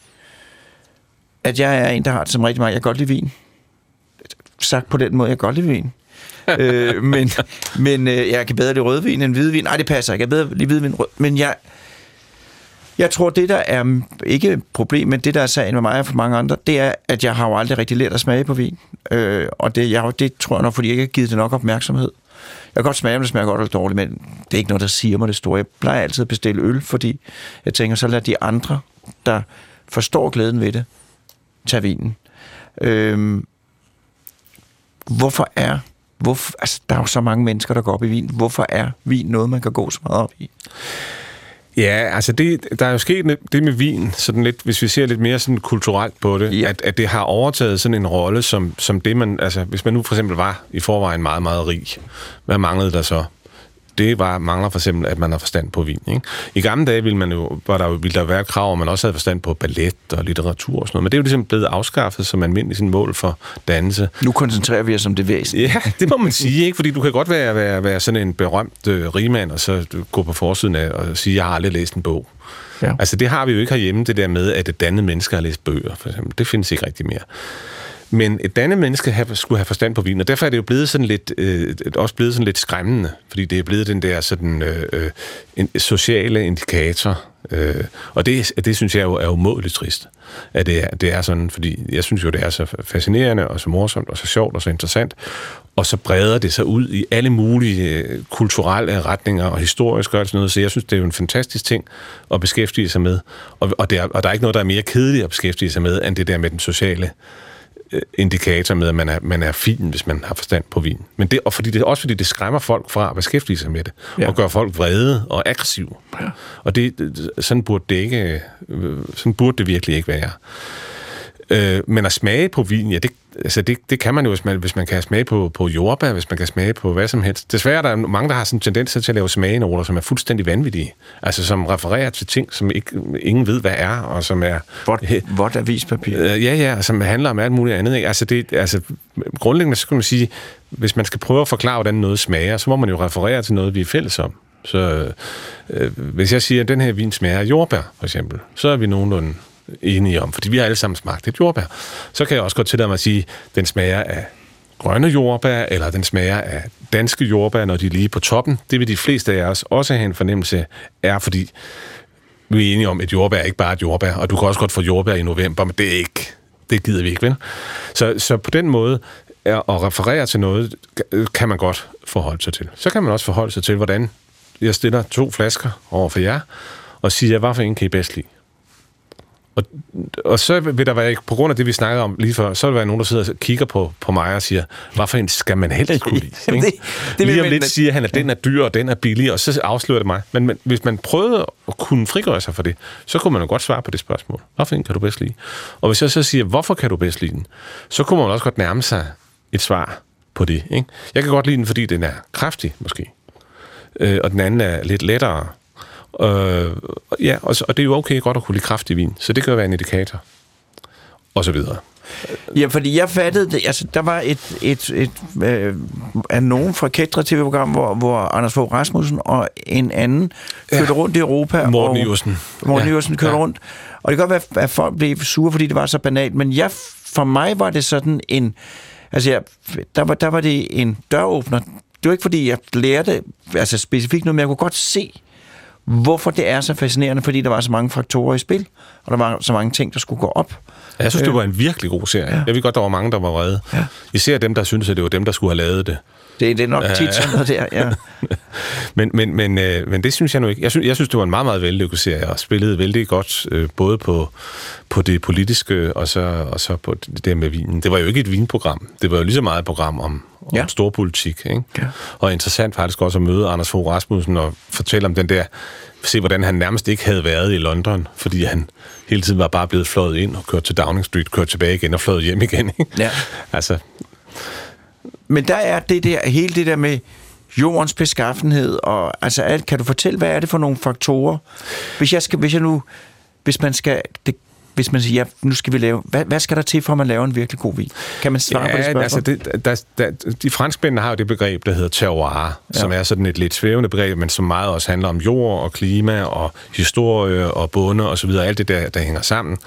at jeg er en, der har det som rigtig meget. Jeg kan godt lide vin. Sagt på den måde, jeg kan godt lide vin. øh, men men øh, jeg kan bedre lide rødvin end hvidvin. Nej, det passer ikke. Jeg kan bedre lide hvidvin rød. Men jeg, Jeg tror, det der er ikke et problem, men det der er sagen med mig og for mange andre, det er, at jeg har jo aldrig rigtig lært at smage på vin. Øh, og det, jeg, det tror jeg nok, fordi jeg ikke har givet det nok opmærksomhed. Jeg kan godt smage, om det smager godt eller dårligt, men det er ikke noget, der siger mig det store. Jeg plejer altid at bestille øl, fordi jeg tænker, så lad de andre, der forstår glæden ved det, tage vinen. Øhm, hvorfor er hvorfor, altså, der er jo så mange mennesker, der går op i vin. Hvorfor er vin noget, man kan gå så meget op i? Ja, altså det, der er jo sket det med vin, sådan lidt, hvis vi ser lidt mere sådan kulturelt på det, ja. at, at det har overtaget sådan en rolle, som, som det man, altså hvis man nu for eksempel var i forvejen meget, meget rig, hvad manglede der så? Det var, mangler for eksempel, at man har forstand på vin. Ikke? I gamle dage ville, man jo, var der, ville der være et krav, at man også havde forstand på ballet og litteratur og sådan noget, men det er jo ligesom blevet afskaffet som almindelig sådan mål for dannelse. Nu koncentrerer vi os om det væsentlige. Ja, det må man sige, ikke? fordi du kan godt være, være, være sådan en berømt øh, rigmand, og så gå på forsiden af og sige, jeg har aldrig læst en bog. Ja. Altså det har vi jo ikke herhjemme, det der med, at et dannet menneske har læst bøger, for eksempel. Det findes ikke rigtig mere. Men et andet menneske have, skulle have forstand på vin, og derfor er det jo blevet sådan lidt, øh, også blevet sådan lidt skræmmende, fordi det er blevet den der sådan, øh, øh, en sociale indikator, øh, og det, det synes jeg jo er umådeligt trist, at det er, det er sådan, fordi jeg synes jo, det er så fascinerende, og så morsomt, og så sjovt, og så interessant, og så breder det sig ud i alle mulige øh, kulturelle retninger og historisk og sådan noget, så jeg synes, det er jo en fantastisk ting at beskæftige sig med, og, og, det er, og der er ikke noget, der er mere kedeligt at beskæftige sig med, end det der med den sociale indikator med, at man er, man er fin, hvis man har forstand på vin. Men det, og fordi det, også fordi det skræmmer folk fra at beskæftige sig med det, ja. og gør folk vrede og aggressive. Ja. Og det, sådan, burde det ikke, øh, sådan burde det virkelig ikke være. Øh, men at smage på vin, ja, det, altså det, det kan man jo, hvis man, hvis man kan smage på, på jordbær, hvis man kan smage på hvad som helst. Desværre der er der mange, der har sådan en tendens til at lave smagenoter, som er fuldstændig vanvittige. Altså som refererer til ting, som ikke, ingen ved, hvad er, og som er... Vådt avispapir. Øh, ja, ja, som handler om alt muligt andet. Ikke? Altså, det, altså grundlæggende så kan man sige, hvis man skal prøve at forklare, hvordan noget smager, så må man jo referere til noget, vi er fælles om. Så øh, hvis jeg siger, at den her vin smager af jordbær, for eksempel, så er vi nogenlunde enige om, fordi vi har alle sammen smagt et jordbær. Så kan jeg også godt til mig at sige, at den smager af grønne jordbær, eller den smager af danske jordbær, når de er lige på toppen. Det vil de fleste af os også have en fornemmelse af, fordi vi er enige om, at jordbær er ikke bare et jordbær, og du kan også godt få jordbær i november, men det er ikke, det gider vi ikke, vel? Så, så på den måde, at referere til noget, kan man godt forholde sig til. Så kan man også forholde sig til, hvordan jeg stiller to flasker over for jer, og siger, hvad for en kan I bedst lide? Og, og så vil der være, på grund af det, vi snakker om lige før, så vil der være nogen, der sidder og kigger på, på mig og siger, hvad for en skal man helst kunne lide? Ikke? det, det lige om lidt siger han, at den er dyr, og den er billig, og så afslører det mig. Men, men hvis man prøvede at kunne frigøre sig for det, så kunne man jo godt svare på det spørgsmål. Hvad for en kan du bedst lide? Og hvis jeg så siger, hvorfor kan du bedst lide den? Så kunne man også godt nærme sig et svar på det. Ikke? Jeg kan godt lide den, fordi den er kraftig, måske. Øh, og den anden er lidt lettere Øh, ja, og, og det er jo okay godt at kunne lide kraftig vin, så det kan jo være en indikator. Og så videre. Ja, fordi jeg fattede det. Altså, der var et, et, et, øh, af nogen fra Kætre TV-program, hvor, hvor Anders Fogh Rasmussen og en anden kørte ja. rundt i Europa. Morten Iversen. Morten ja. Iversen kørte ja. rundt. Og det kan godt være, at folk blev sure, fordi det var så banalt. Men jeg, for mig var det sådan en... Altså, jeg, der, var, der var det en døråbner. Det var ikke, fordi jeg lærte altså specifikt noget, men jeg kunne godt se, hvorfor det er så fascinerende, fordi der var så mange faktorer i spil, og der var så mange ting, der skulle gå op. Jeg synes, det øh, var en virkelig god serie. Ja. Jeg ved godt, der var mange, der var vrede. Ja. Især dem, der syntes, at det var dem, der skulle have lavet det. Det, det er nok tit sådan noget der, ja. men, men, men, øh, men det synes jeg nu ikke. Jeg synes, jeg synes det var en meget, meget vellykket serie, og spillede vældig godt, øh, både på, på det politiske, og så, og så på det der med vinen. Det var jo ikke et vinprogram. Det var jo lige så meget et program om, om ja. storpolitik. Ikke? Ja. Og interessant faktisk også at møde Anders Fogh Rasmussen og fortælle om den der, se hvordan han nærmest ikke havde været i London, fordi han hele tiden var bare blevet fløjet ind og kørt til Downing Street, kørt tilbage igen og fløjet hjem igen. Ikke? Ja. altså, men der er det der, hele det der med jordens beskaffenhed, og altså alt, kan du fortælle, hvad er det for nogle faktorer? Hvis jeg, skal, hvis jeg nu, hvis man skal, det, hvis man siger, ja, nu skal vi lave, hvad, hvad skal der til, for at man laver en virkelig god vin? Kan man svare ja, på det spørgsmål? Altså det, der, der, de franskmændene har jo det begreb, der hedder terroir, ja. som er sådan et lidt svævende begreb, men som meget også handler om jord og klima og historie og bunde og så videre, alt det der, der hænger sammen.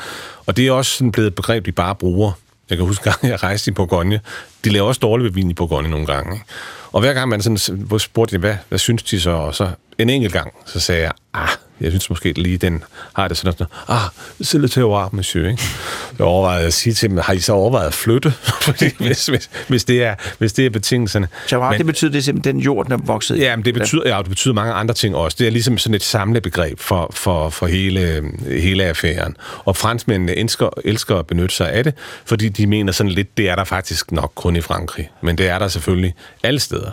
Og det er også sådan blevet et begreb, de bare bruger jeg kan huske, at jeg rejste i Bourgogne. De laver også dårlig vin i Bourgogne nogle gange. Ikke? Og hver gang man sådan spurgte, hvad, hvad synes de så? Og så en enkelt gang, så sagde jeg, ah, jeg synes måske lige, den har det sådan noget, ah, c'est le terroir, monsieur, ikke? Jeg overvejede at sige til dem, har I så overvejet at flytte? Fordi hvis, hvis, hvis, det er, hvis det er betingelserne. Terroir, men, det betyder det simpelthen den jord, den er vokset i? Ja, men det betyder, ja, det betyder mange andre ting også. Det er ligesom sådan et samlebegreb for, for, for hele, hele affæren. Og franskmændene elsker, elsker at benytte sig af det, fordi de mener sådan lidt, det er der faktisk nok kun i Frankrig. Men det er der selvfølgelig alle steder.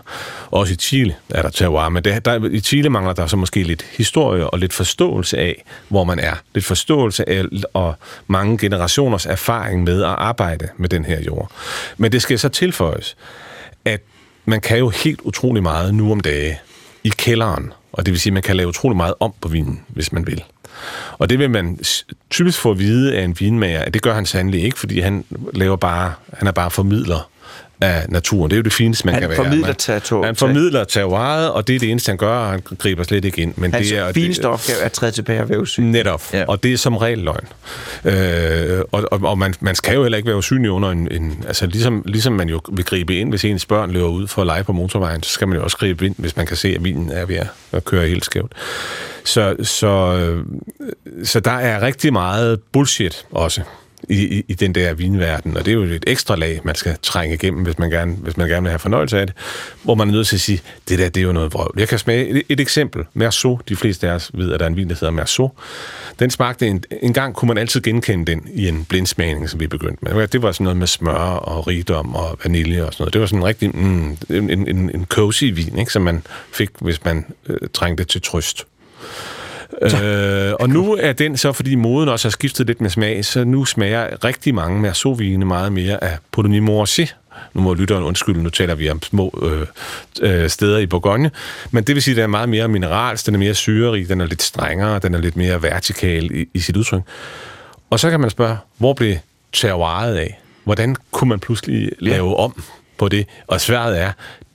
Også i Chile er der terroir, men det, der, i Chile mangler der så måske lidt historie og lidt forståelse af, hvor man er. Lidt forståelse af og mange generationers erfaring med at arbejde med den her jord. Men det skal så tilføjes, at man kan jo helt utrolig meget nu om dage i kælderen, og det vil sige, at man kan lave utrolig meget om på vinen, hvis man vil. Og det vil man typisk få at vide af en vinmager, at det gør han sandelig ikke, fordi han laver bare, han er bare formidler af naturen. Det er jo det fineste, man han kan være. Formidler territoriet. Han formidler terroiret, og det er det eneste, han gør, og han griber slet ikke ind. Men Hans det er, fineste det, opgave er at træde tilbage og være usynlig. Netop, ja. og det er som regel løgn. Øh, og og, og man, man skal jo heller ikke være usynlig under en... en altså ligesom, ligesom man jo vil gribe ind, hvis ens børn løber ud for at lege på motorvejen, så skal man jo også gribe ind, hvis man kan se, at bilen er ved at køre helt skævt. Så, så, så der er rigtig meget bullshit også i, i, i den der vinverden, og det er jo et ekstra lag, man skal trænge igennem, hvis man gerne, hvis man gerne vil have fornøjelse af det, hvor man er nødt til at sige, det der, det er jo noget vrøvl. Jeg kan smage et, et eksempel. Merceau, de fleste af os ved, at der er en vin, der hedder Merceau. Den smagte, en, en gang kunne man altid genkende den i en blindsmagning, som vi begyndte med. Det var sådan noget med smør og rigdom og vanilje og sådan noget. Det var sådan en rigtig, mm, en, en, en cozy vin, ikke, som man fik, hvis man øh, trængte til trøst. Øh, og nu er den så, fordi moden også har skiftet lidt med smag, så nu smager rigtig mange Merceau-vine meget mere af Pouligny Morchet. Nu må lytteren undskylde, nu taler vi om små øh, øh, steder i Bourgogne. Men det vil sige, at den er meget mere mineralsk, den er mere syrerig, den er lidt strengere, den er lidt mere vertikal i, i sit udtryk. Og så kan man spørge, hvor blev terroiret af? Hvordan kunne man pludselig lave om på det? Og svaret er,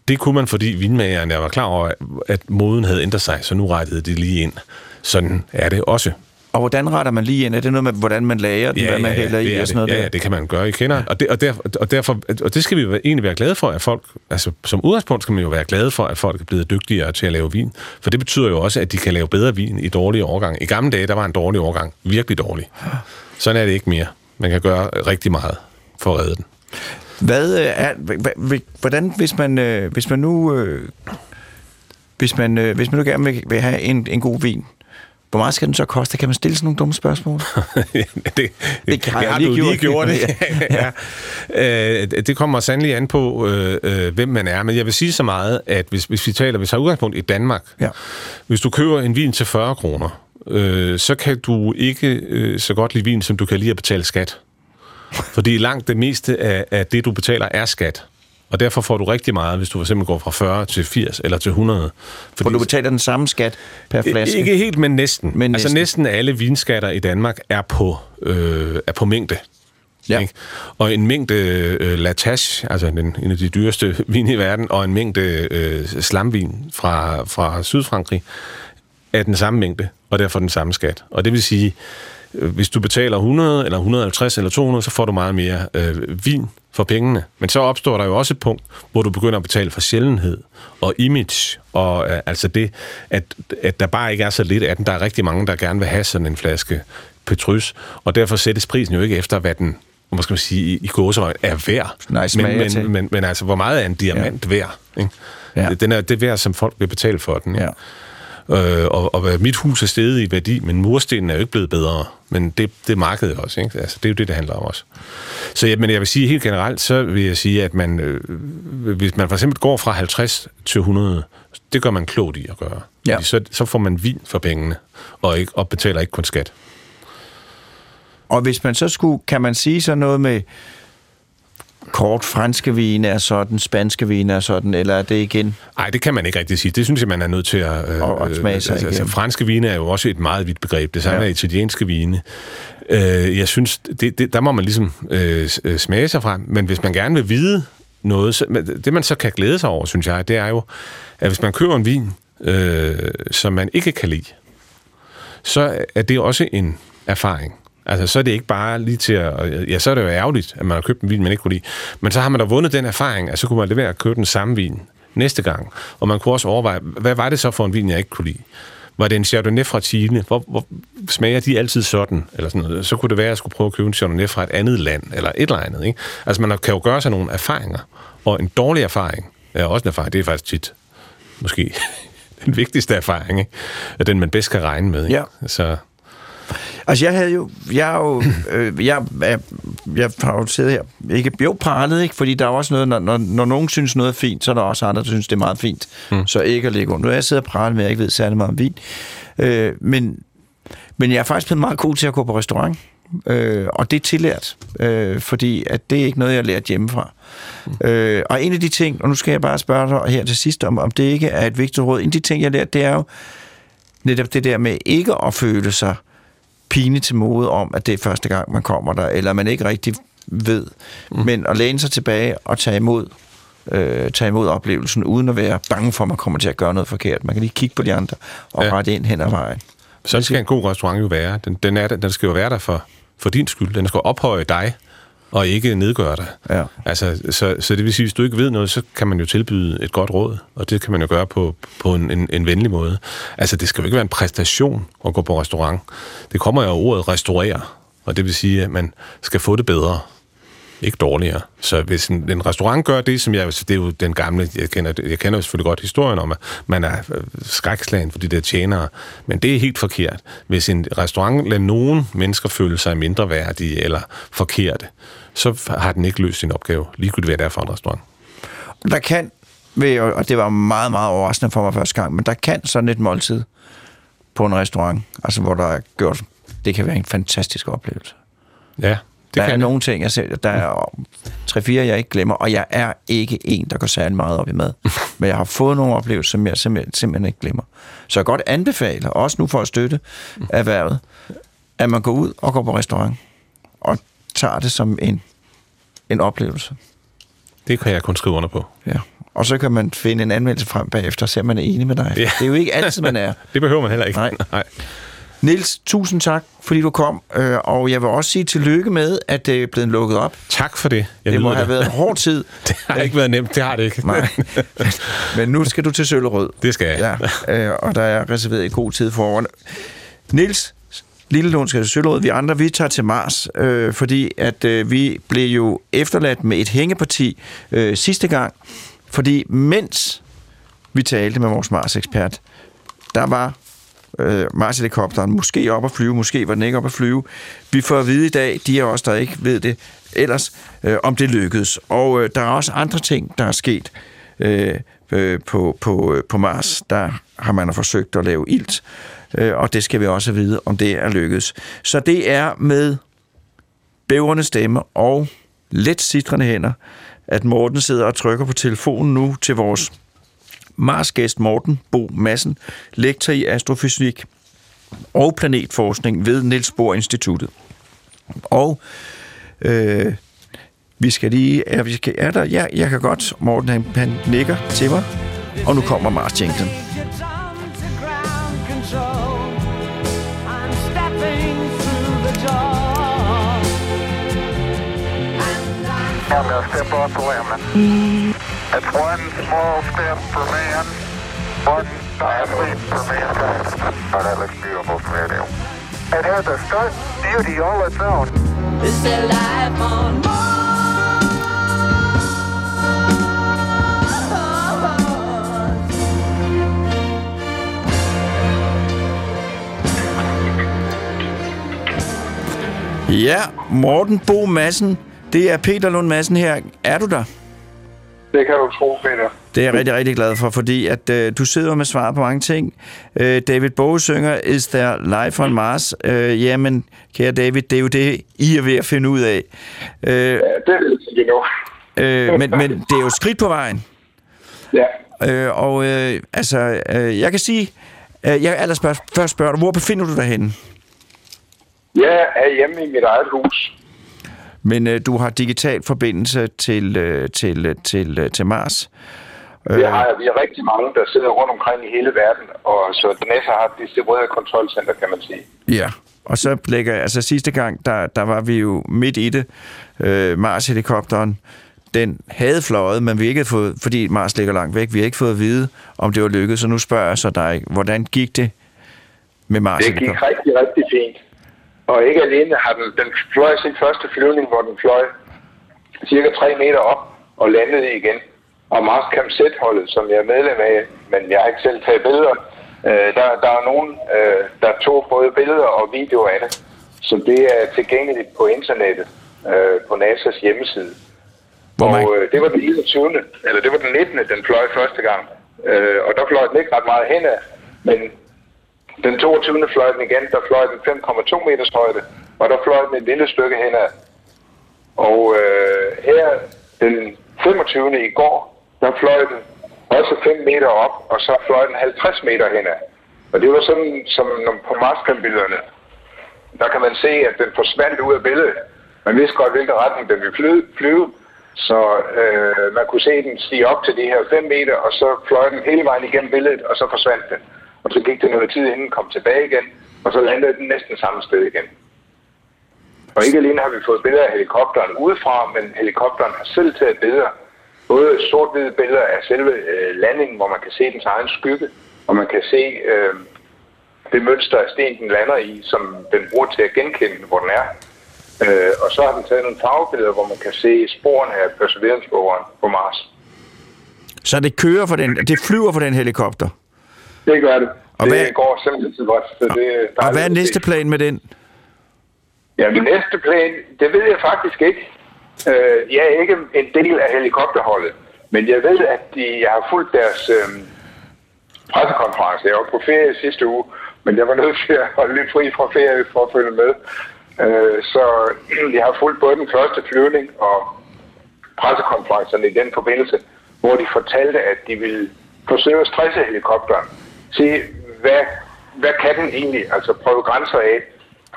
det kunne man, fordi vinmagerne var klar over, at moden havde ændret sig, så nu rettede det lige ind. Sådan er det også. Og hvordan retter man lige ind? Er det noget med, hvordan man lager den, ja, hvad man ja, hælder i og sådan noget ja, der? Ja, det kan man gøre, I kender. Ja. Og, det, og, derfor, og, derfor, og det skal vi egentlig være glade for, at folk, altså som udgangspunkt skal man jo være glade for, at folk er blevet dygtigere til at lave vin. For det betyder jo også, at de kan lave bedre vin i dårlige årgang. I gamle dage, der var en dårlig årgang virkelig dårlig. Sådan er det ikke mere. Man kan gøre rigtig meget for at redde den. Hvad øh, er, hvordan, hvis man, øh, hvis man nu, øh, hvis man, hvis man nu gerne vil have en, en god vin, hvor meget skal den så koste? Kan man stille sådan nogle dumme spørgsmål? det, det, det, har, det har lige du lige gjort. Det. ja. ja. det kommer sandelig an på, øh, hvem man er. Men jeg vil sige så meget, at hvis, hvis vi taler, hvis vi har udgangspunkt i Danmark, ja. hvis du køber en vin til 40 kroner, øh, så kan du ikke øh, så godt lide vin, som du kan lide at betale skat. Fordi langt det meste af, af det, du betaler, er skat. Og derfor får du rigtig meget, hvis du for eksempel går fra 40 til 80 eller til 100. Fordi For du betaler den samme skat per flaske? Ikke helt, men næsten. Men altså næsten. næsten alle vinskatter i Danmark er på, øh, er på mængde. Ja. Ikke? Og en mængde øh, Latache, altså den, en af de dyreste vin i verden, og en mængde øh, slamvin fra, fra Sydfrankrig, er den samme mængde, og derfor den samme skat. Og det vil sige, Øh, hvis du betaler 100 eller 150 eller 200, så får du meget mere øh, vin for pengene. Men så opstår der jo også et punkt, hvor du begynder at betale for sjældenhed og image, og øh, altså det, at, at der bare ikke er så lidt af den. Der er rigtig mange, der gerne vil have sådan en flaske Petrus, og derfor sættes prisen jo ikke efter, hvad den hvad skal man sige, i, gåseøjne er værd. Nice men, men, men, men, men altså, hvor meget er en diamant ja. værd? Ikke? Ja. Den er det værd, som folk vil betale for den. Ikke? Ja. Øh, og, og mit hus er steget i værdi, men murstenen er jo ikke blevet bedre. Men det, det er markedet også, ikke? Altså, det er jo det, det handler om også. Så ja, men jeg vil sige helt generelt, så vil jeg sige, at man, øh, hvis man for eksempel går fra 50 til 100, det gør man klogt i at gøre. Ja. Så, så får man vin for pengene, og, ikke, og betaler ikke kun skat. Og hvis man så skulle, kan man sige så noget med, kort franske vine er sådan, spanske vine er sådan, eller er det igen? Nej, det kan man ikke rigtig sige. Det synes jeg, man er nødt til at... Øh, og, smage sig altså, altså, franske vine er jo også et meget vidt begreb. Det samme ja. er italienske vine. Øh, jeg synes, det, det, der må man ligesom øh, øh, smage sig frem. Men hvis man gerne vil vide noget, så, det man så kan glæde sig over, synes jeg, det er jo, at hvis man køber en vin, øh, som man ikke kan lide, så er det også en erfaring. Altså, så er det ikke bare lige til at... Ja, så er det jo ærgerligt, at man har købt en vin, man ikke kunne lide. Men så har man da vundet den erfaring, at så kunne man levere at købe den samme vin næste gang. Og man kunne også overveje, hvad var det så for en vin, jeg ikke kunne lide? var det en Chardonnay fra Chile? Hvor, hvor smager de altid sådan? Eller sådan noget? Så kunne det være, at jeg skulle prøve at købe en Chardonnay fra et andet land, eller et eller andet. Ikke? Altså man kan jo gøre sig nogle erfaringer, og en dårlig erfaring, er også en erfaring, det er faktisk tit, måske den vigtigste erfaring, ikke? Den man bedst kan regne med. Ikke? Ja. Så, Altså, jeg havde jo... Jeg, er jo, øh, jeg, jeg, jeg har jo siddet her... Ikke, jo, pralet, ikke? Fordi der er også noget... Når, når, når nogen synes noget er fint, så er der også andre, der synes, det er meget fint. Mm. Så ikke at lægge under. Nu er jeg siddet og pralet med, jeg ikke ved særlig meget om vin. Øh, men, men jeg er faktisk blevet meget god til at gå på restaurant. Øh, og det er tillært. Øh, fordi at det er ikke noget, jeg har lært hjemmefra. Mm. Øh, og en af de ting... Og nu skal jeg bare spørge dig her til sidst, om, om det ikke er et vigtigt råd. En af de ting, jeg har lært, det er jo netop det der med ikke at føle sig pine til mode om, at det er første gang, man kommer der, eller man ikke rigtig ved, mm. men at læne sig tilbage og tage imod, øh, tage imod oplevelsen, uden at være bange for, at man kommer til at gøre noget forkert. Man kan lige kigge på de andre og Ja. rette ind hen ad vejen. sådan skal en god restaurant jo være. Den, den, er, den skal jo være der for, for din skyld. Den skal ophøje dig, og ikke nedgøre dig. Ja. Altså, så, så det vil sige, hvis du ikke ved noget, så kan man jo tilbyde et godt råd, og det kan man jo gøre på, på en, en, en venlig måde. Altså, det skal jo ikke være en præstation at gå på restaurant. Det kommer jo af ordet restaurere, og det vil sige, at man skal få det bedre, ikke dårligere. Så hvis en, en restaurant gør det, som jeg, det er jo den gamle, jeg kender, jeg kender jo selvfølgelig godt historien om, at man er øh, skrækslagen for de der tjenere, men det er helt forkert. Hvis en restaurant lader nogen mennesker føle sig mindre værdige eller forkerte, så har den ikke løst sin opgave, ligegyldigt hvad det er for en restaurant. Der kan, og det var meget, meget overraskende for mig første gang, men der kan sådan et måltid på en restaurant, altså hvor der er gjort, det kan være en fantastisk oplevelse. Ja, der kan er det. nogle ting, jeg ser, der er tre-fire, jeg ikke glemmer, og jeg er ikke en, der går særlig meget op i mad. Men jeg har fået nogle oplevelser, som jeg simpelthen, simpelthen ikke glemmer. Så jeg godt anbefale, også nu for at støtte erhvervet, at man går ud og går på restaurant, og tager det som en, en oplevelse. Det kan jeg kun skrive under på. Ja. Og så kan man finde en anmeldelse frem bagefter, og se, om man er enig med dig. Ja. Det er jo ikke altid, man er. Det behøver man heller ikke. Nej. Nej. Nils, tusind tak, fordi du kom. Øh, Og jeg vil også sige tillykke med, at det er blevet lukket op. Tak for det. Jeg Det må have været en hård tid. Det har ikke været nemt. Det har det ikke. Nej. Men nu skal du til Søllerød. Det skal jeg. Ja, øh, og der er reserveret i god tid foran. Nils, Lille Lund skal til Søllerød. Vi andre, vi tager til Mars, øh, fordi at øh, vi blev jo efterladt med et hængeparti øh, sidste gang. Fordi mens vi talte med vores Mars-ekspert, der var øh, Mars-helikopteren måske op at flyve, måske var den ikke op at flyve. Vi får at vide i dag, de af os, der ikke ved det ellers, øh, om det lykkedes. Og øh, der er også andre ting, der er sket øh, øh, på, på, øh, på Mars. Der har man forsøgt at lave ilt, øh, og det skal vi også vide, om det er lykkedes. Så det er med bævrende stemme og let sidrende hænder, at Morten sidder og trykker på telefonen nu til vores Mars-gæst Morten Bo Madsen, lektor i astrofysik og planetforskning ved Niels Bohr Instituttet. Og øh, vi skal lige... Er, vi skal, er der? Ja, jeg kan godt. Morten, han, han nikker til mig. Og nu kommer Mars Jenkins. I'm gonna step off the limb. It's one small step for man, one giant leap for mankind. Oh, that looks beautiful from here. It has a stark beauty all its own. Is there life on Mars? Ja, Morten Bo Madsen. Det er Peter Lund Madsen her. Er du der? Det kan du tro, Peter. Det er jeg rigtig, rigtig glad for, fordi at øh, du sidder med svar på mange ting. Øh, David Bowie synger, Is there life on Mars? Øh, jamen, kære David, det er jo det, I er ved at finde ud af. Øh, Ja, det jeg ikke nu. øh, men, men det er jo skridt på vejen. Ja. Øh, og øh, altså, øh, jeg kan sige, øh, jeg aller spørg, først spørger dig, hvor befinder du dig henne? Jeg er hjemme i mit eget hus. Men øh, du har digital forbindelse til, øh, til, øh, til, øh, til Mars. Vi har, vi er rigtig mange, der sidder rundt omkring i hele verden, og så NASA har et distribueret kontrolcenter, kan man sige. Ja, og så lægger altså sidste gang, der, der var vi jo midt i det. Øh, Mars-helikopteren, den havde fløjet, men vi ikke havde fået, fordi Mars ligger langt væk, vi har ikke fået at vide, om det var lykkedes. Så nu spørger jeg så dig, hvordan gik det med Mars Det gik rigtig, rigtig fint. Og ikke alene har den, den fløj sin første flyvning, hvor den fløj cirka 3 meter op og landede igen. Og Mars Camp Z-holdet, som jeg er medlem af, men jeg har ikke selv taget billeder, øh, der, der er nogen, øh, der tog både billeder og videoer af det. Så det er tilgængeligt på internettet, øh, på NASA's hjemmeside. Hvor man, Og øh, det var den 21. Eller det var den 19. den fløj første gang. Øh, og der fløj den ikke ret meget henad. Men den 22. fløj den igen. Der fløj den 5,2 meters højde. Og der fløj den et lille stykke henad. Og øh, her den 25. i går, der fløj den også 5 meter op. Og så fløj den 50 meter henad. Og det var sådan, som på Marskamp-billederne. Der kan man se, at den forsvandt ud af billedet. Man vidste godt, hvilken retning den ville flyve, flyve så øh, man kunne se den stige op til de her 5 meter, og så fløj den hele vejen igennem billedet, og så forsvandt den. Og så gik det noget tid, inden kom tilbage igen, og så landede den næsten samme sted igen. Og ikke alene har vi fået billeder af helikopteren udefra, men helikopteren har selv taget billeder. Både sort-hvide billeder af selve øh, landingen, hvor man kan se dens egen skygge, og man kan se øh, det mønster af sten, den lander i, som den bruger til at genkende, hvor den er. Øh, og så har den taget nogle farvebilleder, hvor man kan se sporene af perseverance på Mars. så det kører for den, det flyver for den helikopter. Det gør det. Og Og det hvad- går simpelthen godt. Så det Og dejligt hvad er næste plan med den? Ja, den næste plan, det ved jeg faktisk ikke. Øh, jeg er ikke en del af helikopterholdet, men jeg ved, at de, jeg har fulgt deres øh, pressekonference. Jeg var på ferie sidste uge, men jeg var nødt til at holde lidt fri fra ferie for at følge med. Øh, så jeg har fulgt både den første flyvning og pressekonferencerne i den forbindelse, hvor de fortalte, at de ville forsøge at stresse helikopteren. Se, hvad, hvad kan den egentlig? Altså prøve grænser af.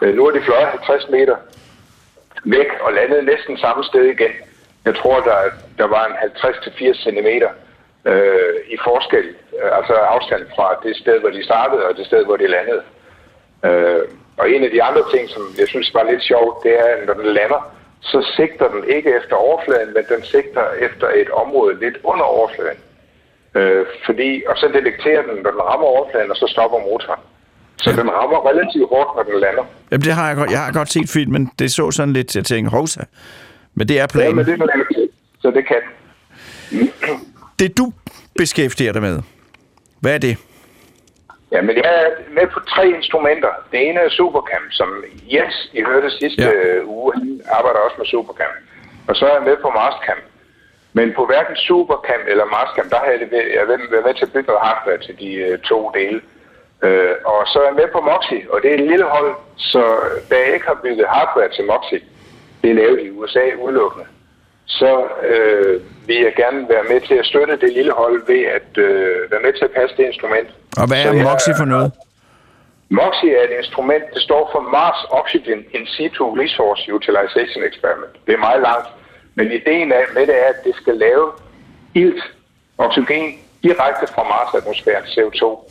Øh, Nu er de fløjet 50 meter væk og landet næsten samme sted igen. Jeg tror, der, der var en 50-80 cm øh, i forskel, øh, altså afstand fra det sted, hvor de startede og det sted, hvor de landede. Øh, og en af de andre ting, som jeg synes var lidt sjovt, det er, at når den lander, så sigter den ikke efter overfladen, men den sigter efter et område lidt under overfladen. Øh, fordi, og så detekterer den, når den rammer overfladen, og så stopper motoren. Så den rammer relativt hårdt, når den lander. Jamen, det har jeg, godt- jeg har godt set filmen. Det så sådan lidt, jeg tænkte, hovsa. Men det er Ja, planen. men det er til, så det kan. Det du beskæftiger dig med, hvad er det? Ja, men jeg er med på tre instrumenter. Det ene er Supercam, som Jens, I hørte sidste Ja. ja. uge, han arbejder også med Supercam. Og så er jeg med på Marscam. Men på hverken Supercam eller Marscam, der har jeg, været- med til at bygge noget hardware til de øh, to dele. Øh, og så er jeg med på Moxie, og det er et lille hold, så da jeg ikke har bygget hardware til Moxie, det er lavet i USA udelukkende, så øh, vil jeg gerne være med til at støtte det lille hold ved at øh, være med til at passe det instrument. Og hvad er Moxie for noget? MOXIE er et instrument, det står for Mars Oxygen In Situ Resource Utilization Experiment. Det er meget langt, men ideen af, med det er, at det skal lave ilt, oxygen, direkte fra Mars-atmosfæren, CO2.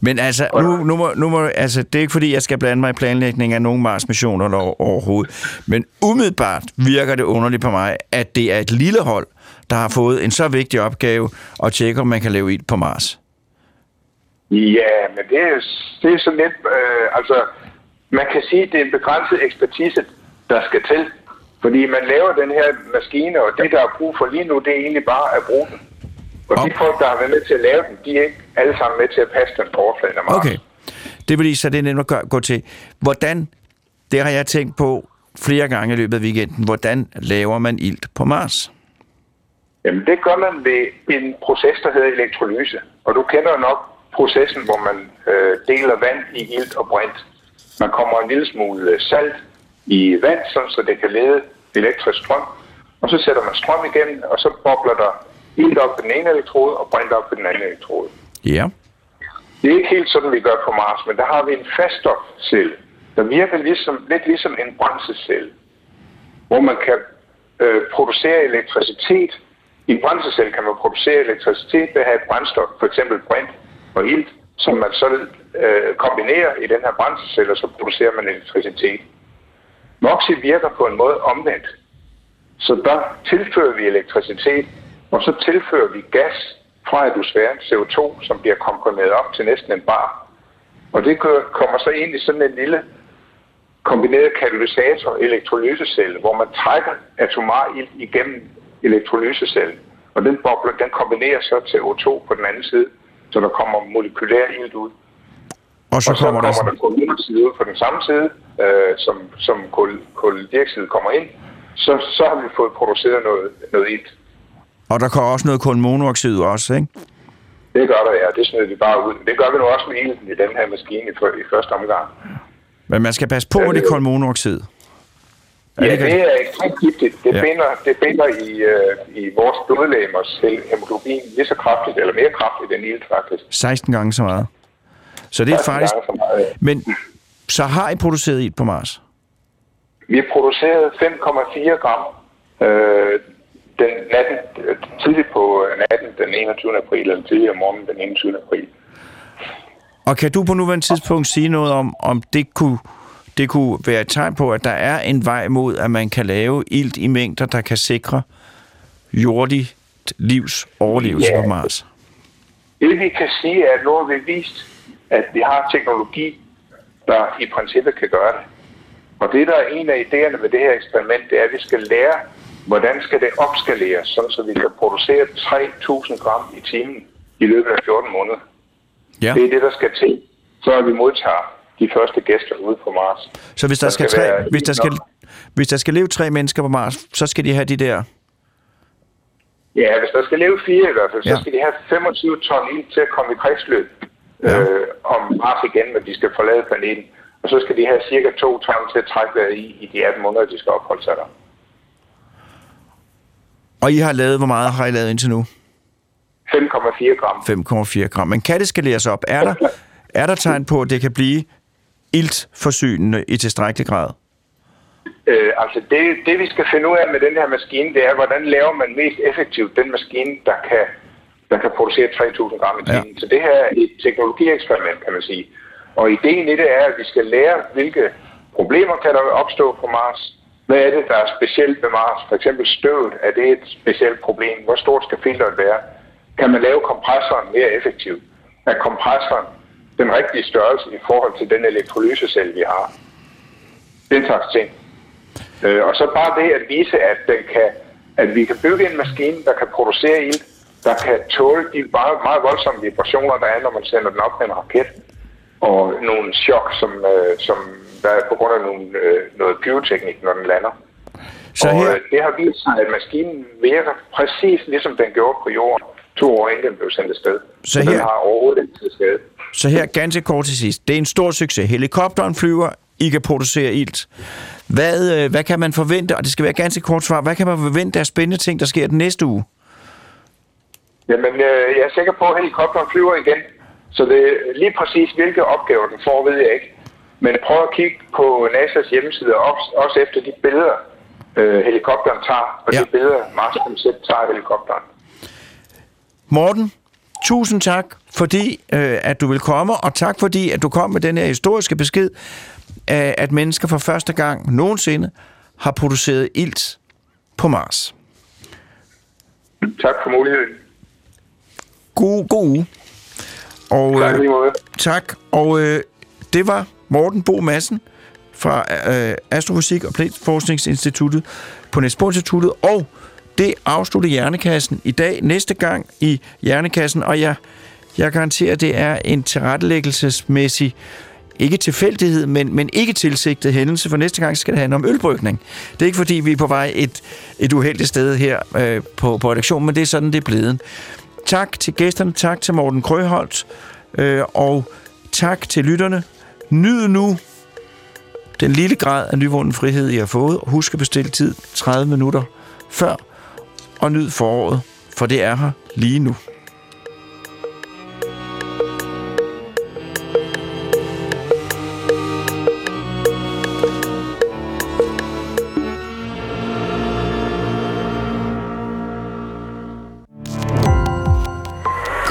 Men altså, nu, nu, må, nu må, altså, det er ikke fordi, jeg skal blande mig i planlægning af nogen Mars-missioner overhovedet. Men umiddelbart virker det underligt på mig, at det er et lille hold, der har fået en så vigtig opgave at tjekke, om man kan lave ild på Mars. Ja, men det er, det er sådan lidt, øh, altså, man kan sige, at det er en begrænset ekspertise, der skal til. Fordi man laver den her maskine, og det, der er brug for lige nu, det er egentlig bare at bruge den. Og de Og- folk, der har været med til at lave den, de er ikke alle sammen med til at passe den på overfladen af Mars. Okay. Det vil lige så det er nemt at gøre- gå til. Hvordan, det har jeg tænkt på flere gange i løbet af weekenden, hvordan laver man ilt på Mars? Jamen, det gør man ved en proces, der hedder elektrolyse. Og du kender nok processen, hvor man øh, deler vand i ilt og brint. Man kommer en lille smule salt i vand, sådan, så det kan lede elektrisk strøm. Og så sætter man strøm igennem, og så bobler der ilt op på den ene elektrode og brint op på den anden elektrode. Ja. Det er ikke helt sådan, vi gør på Mars, men der har vi en faststofcelle, der virker ligesom, lidt ligesom en brændselscelle, hvor man kan øh, producere elektricitet. I en brændselscelle kan man producere elektricitet ved at have et brændstof, f.eks. brint og ilt, som man så øh, kombinerer i den her brændselscelle, og så producerer man elektricitet. Moxie virker på en måde omvendt. Så der tilfører vi elektricitet, og så tilfører vi gas fra atmosfæren, CO2, som bliver komprimeret op til næsten en bar. Og det kommer så ind i sådan en lille kombineret katalysator elektrolysecelle, hvor man trækker atomar ilt igennem elektrolysecellen. Og den boble, den kombinerer så til O2 på den anden side, så der kommer molekylær ilt ud. Og så og så kommer der... kommer der koldioxid ud på den samme side, øh, som, som kul, koldioxid kommer ind. Så, så har vi fået produceret noget, noget ilt. Og der kommer også noget kulmonoxid også, ikke? Det gør der, ja. Det smider vi bare ud. Det gør vi nu også med ilten i den her maskine i, i første omgang. Men man skal passe på Ja, med det kulmonoxid. Ja, det det er ekstremt giftigt. Det, ja. binder, det binder i, øh, i vores blodlægemers hemoglobin lige så kraftigt, eller mere kraftigt end ilt faktisk. 16 gange så meget. Så det er 16 faktisk... Men så har I produceret ilt på Mars? Vi producerede 5,4 gram øh, den natten, tidligt på øh, natten den 21. april, eller tidligere om morgenen den 21. april. Og kan du på nuværende tidspunkt sige noget om, om det kunne, det kunne være et tegn på, at der er en vej mod, at man kan lave ilt i mængder, der kan sikre jordigt livs overlevelse Ja. på Mars? Det vi kan sige er, at nu har vi vist, at vi har teknologi, der i princippet kan gøre det. Og det, der er en af idéerne med det her eksperiment, det er, at vi skal lære, hvordan skal det opskaleres, sådan så vi kan producere 3.000 gram i timen i løbet af 14 måneder. Ja. Det er det, der skal til, før vi modtager de første gæster ude på Mars. Så hvis der, Der skal, skal tre, hvis, der skal, hvis der skal leve tre mennesker på Mars, så skal de have de der... Ja, hvis der skal leve fire i hvert fald, så Ja. skal de have 25 ton ild til at komme i kredsløb Ja. øh, om Mars igen, når de skal forlade planeten. Og så skal de have cirka 2 ton til at trække vejret i, i de 18 måneder, de skal opholde sig der. Og I har lavet, hvor meget har I lavet indtil nu? 5,4 gram. 5,4 gram. Men kan det skaleres op? Er der, er der tegn på, at det kan blive iltforsynende i tilstrækkelig grad? Øh, altså det, det, vi skal finde ud af med den her maskine, det er, hvordan laver man mest effektivt den maskine, der kan, der kan producere 3.000 gram i timen. Ja. Så det her er et teknologieksperiment, kan man sige. Og ideen i det er, at vi skal lære, hvilke problemer kan der opstå på Mars. Hvad er det, der er specielt ved Mars? For eksempel støvet, er det et specielt problem? Hvor stort skal filteret være? Kan man lave kompressoren mere effektivt? Er kompressoren den rigtige størrelse i forhold til den elektrolysecelle, vi har? Den slags ting. Øh, og så bare det at vise, at, den kan, at vi kan bygge en maskine, der kan producere ild, der kan tåle de meget, meget voldsomme vibrationer, der er, når man sender den op med en raket, og nogle chok, som, øh, som der er på grund af nogle, øh, noget pyroteknik, når den lander. Så og her, øh, det har vist sig, at maskinen virker præcis ligesom den gjorde på jorden, to år inden den blev sendt afsted. Så den her- har overhovedet ikke til skade. så her ganske kort til sidst. Det er en stor succes. Helikopteren flyver, I kan producere ilt. Hvad, øh, hvad kan man forvente, og det skal være ganske kort svar, hvad kan man forvente af spændende ting, der sker den næste uge? Jamen, øh, jeg er sikker på, at helikopteren flyver igen. Så det lige præcis, hvilke opgaver den får, ved jeg ikke. Men prøv at kigge på NASA's hjemmeside, også, også efter de billeder, øh, helikopteren tager, og Ja. de billeder, Mars selv tager af helikopteren. Morten, tusind tak, fordi øh, at du vil komme, og tak fordi, at du kom med den her historiske besked, af, at mennesker for første gang nogensinde har produceret ilt på Mars. Tak for muligheden. God, god uge. Og, Tak øh. Tak, og øh, det var Morten Bo Madsen fra øh, Astrofysik og Planetforskningsinstituttet på Niels Instituttet, og det afslutter Hjernekassen i dag. Næste gang i Hjernekassen, og jeg, jeg garanterer, det er en tilrettelæggelsesmæssig ikke tilfældighed, men, men ikke tilsigtet hændelse, for næste gang skal det handle om ølbrygning. Det er ikke fordi, vi er på vej et, et uheldigt sted her øh, på, på redaktionen, men det er sådan, det er blevet. Tak til gæsterne, tak til Morten Krøholt, øh, og tak til lytterne. Nyd nu den lille grad af nyvunden frihed, I har fået. Husk at bestille tid 30 minutter før, og nyd foråret, for det er her lige nu.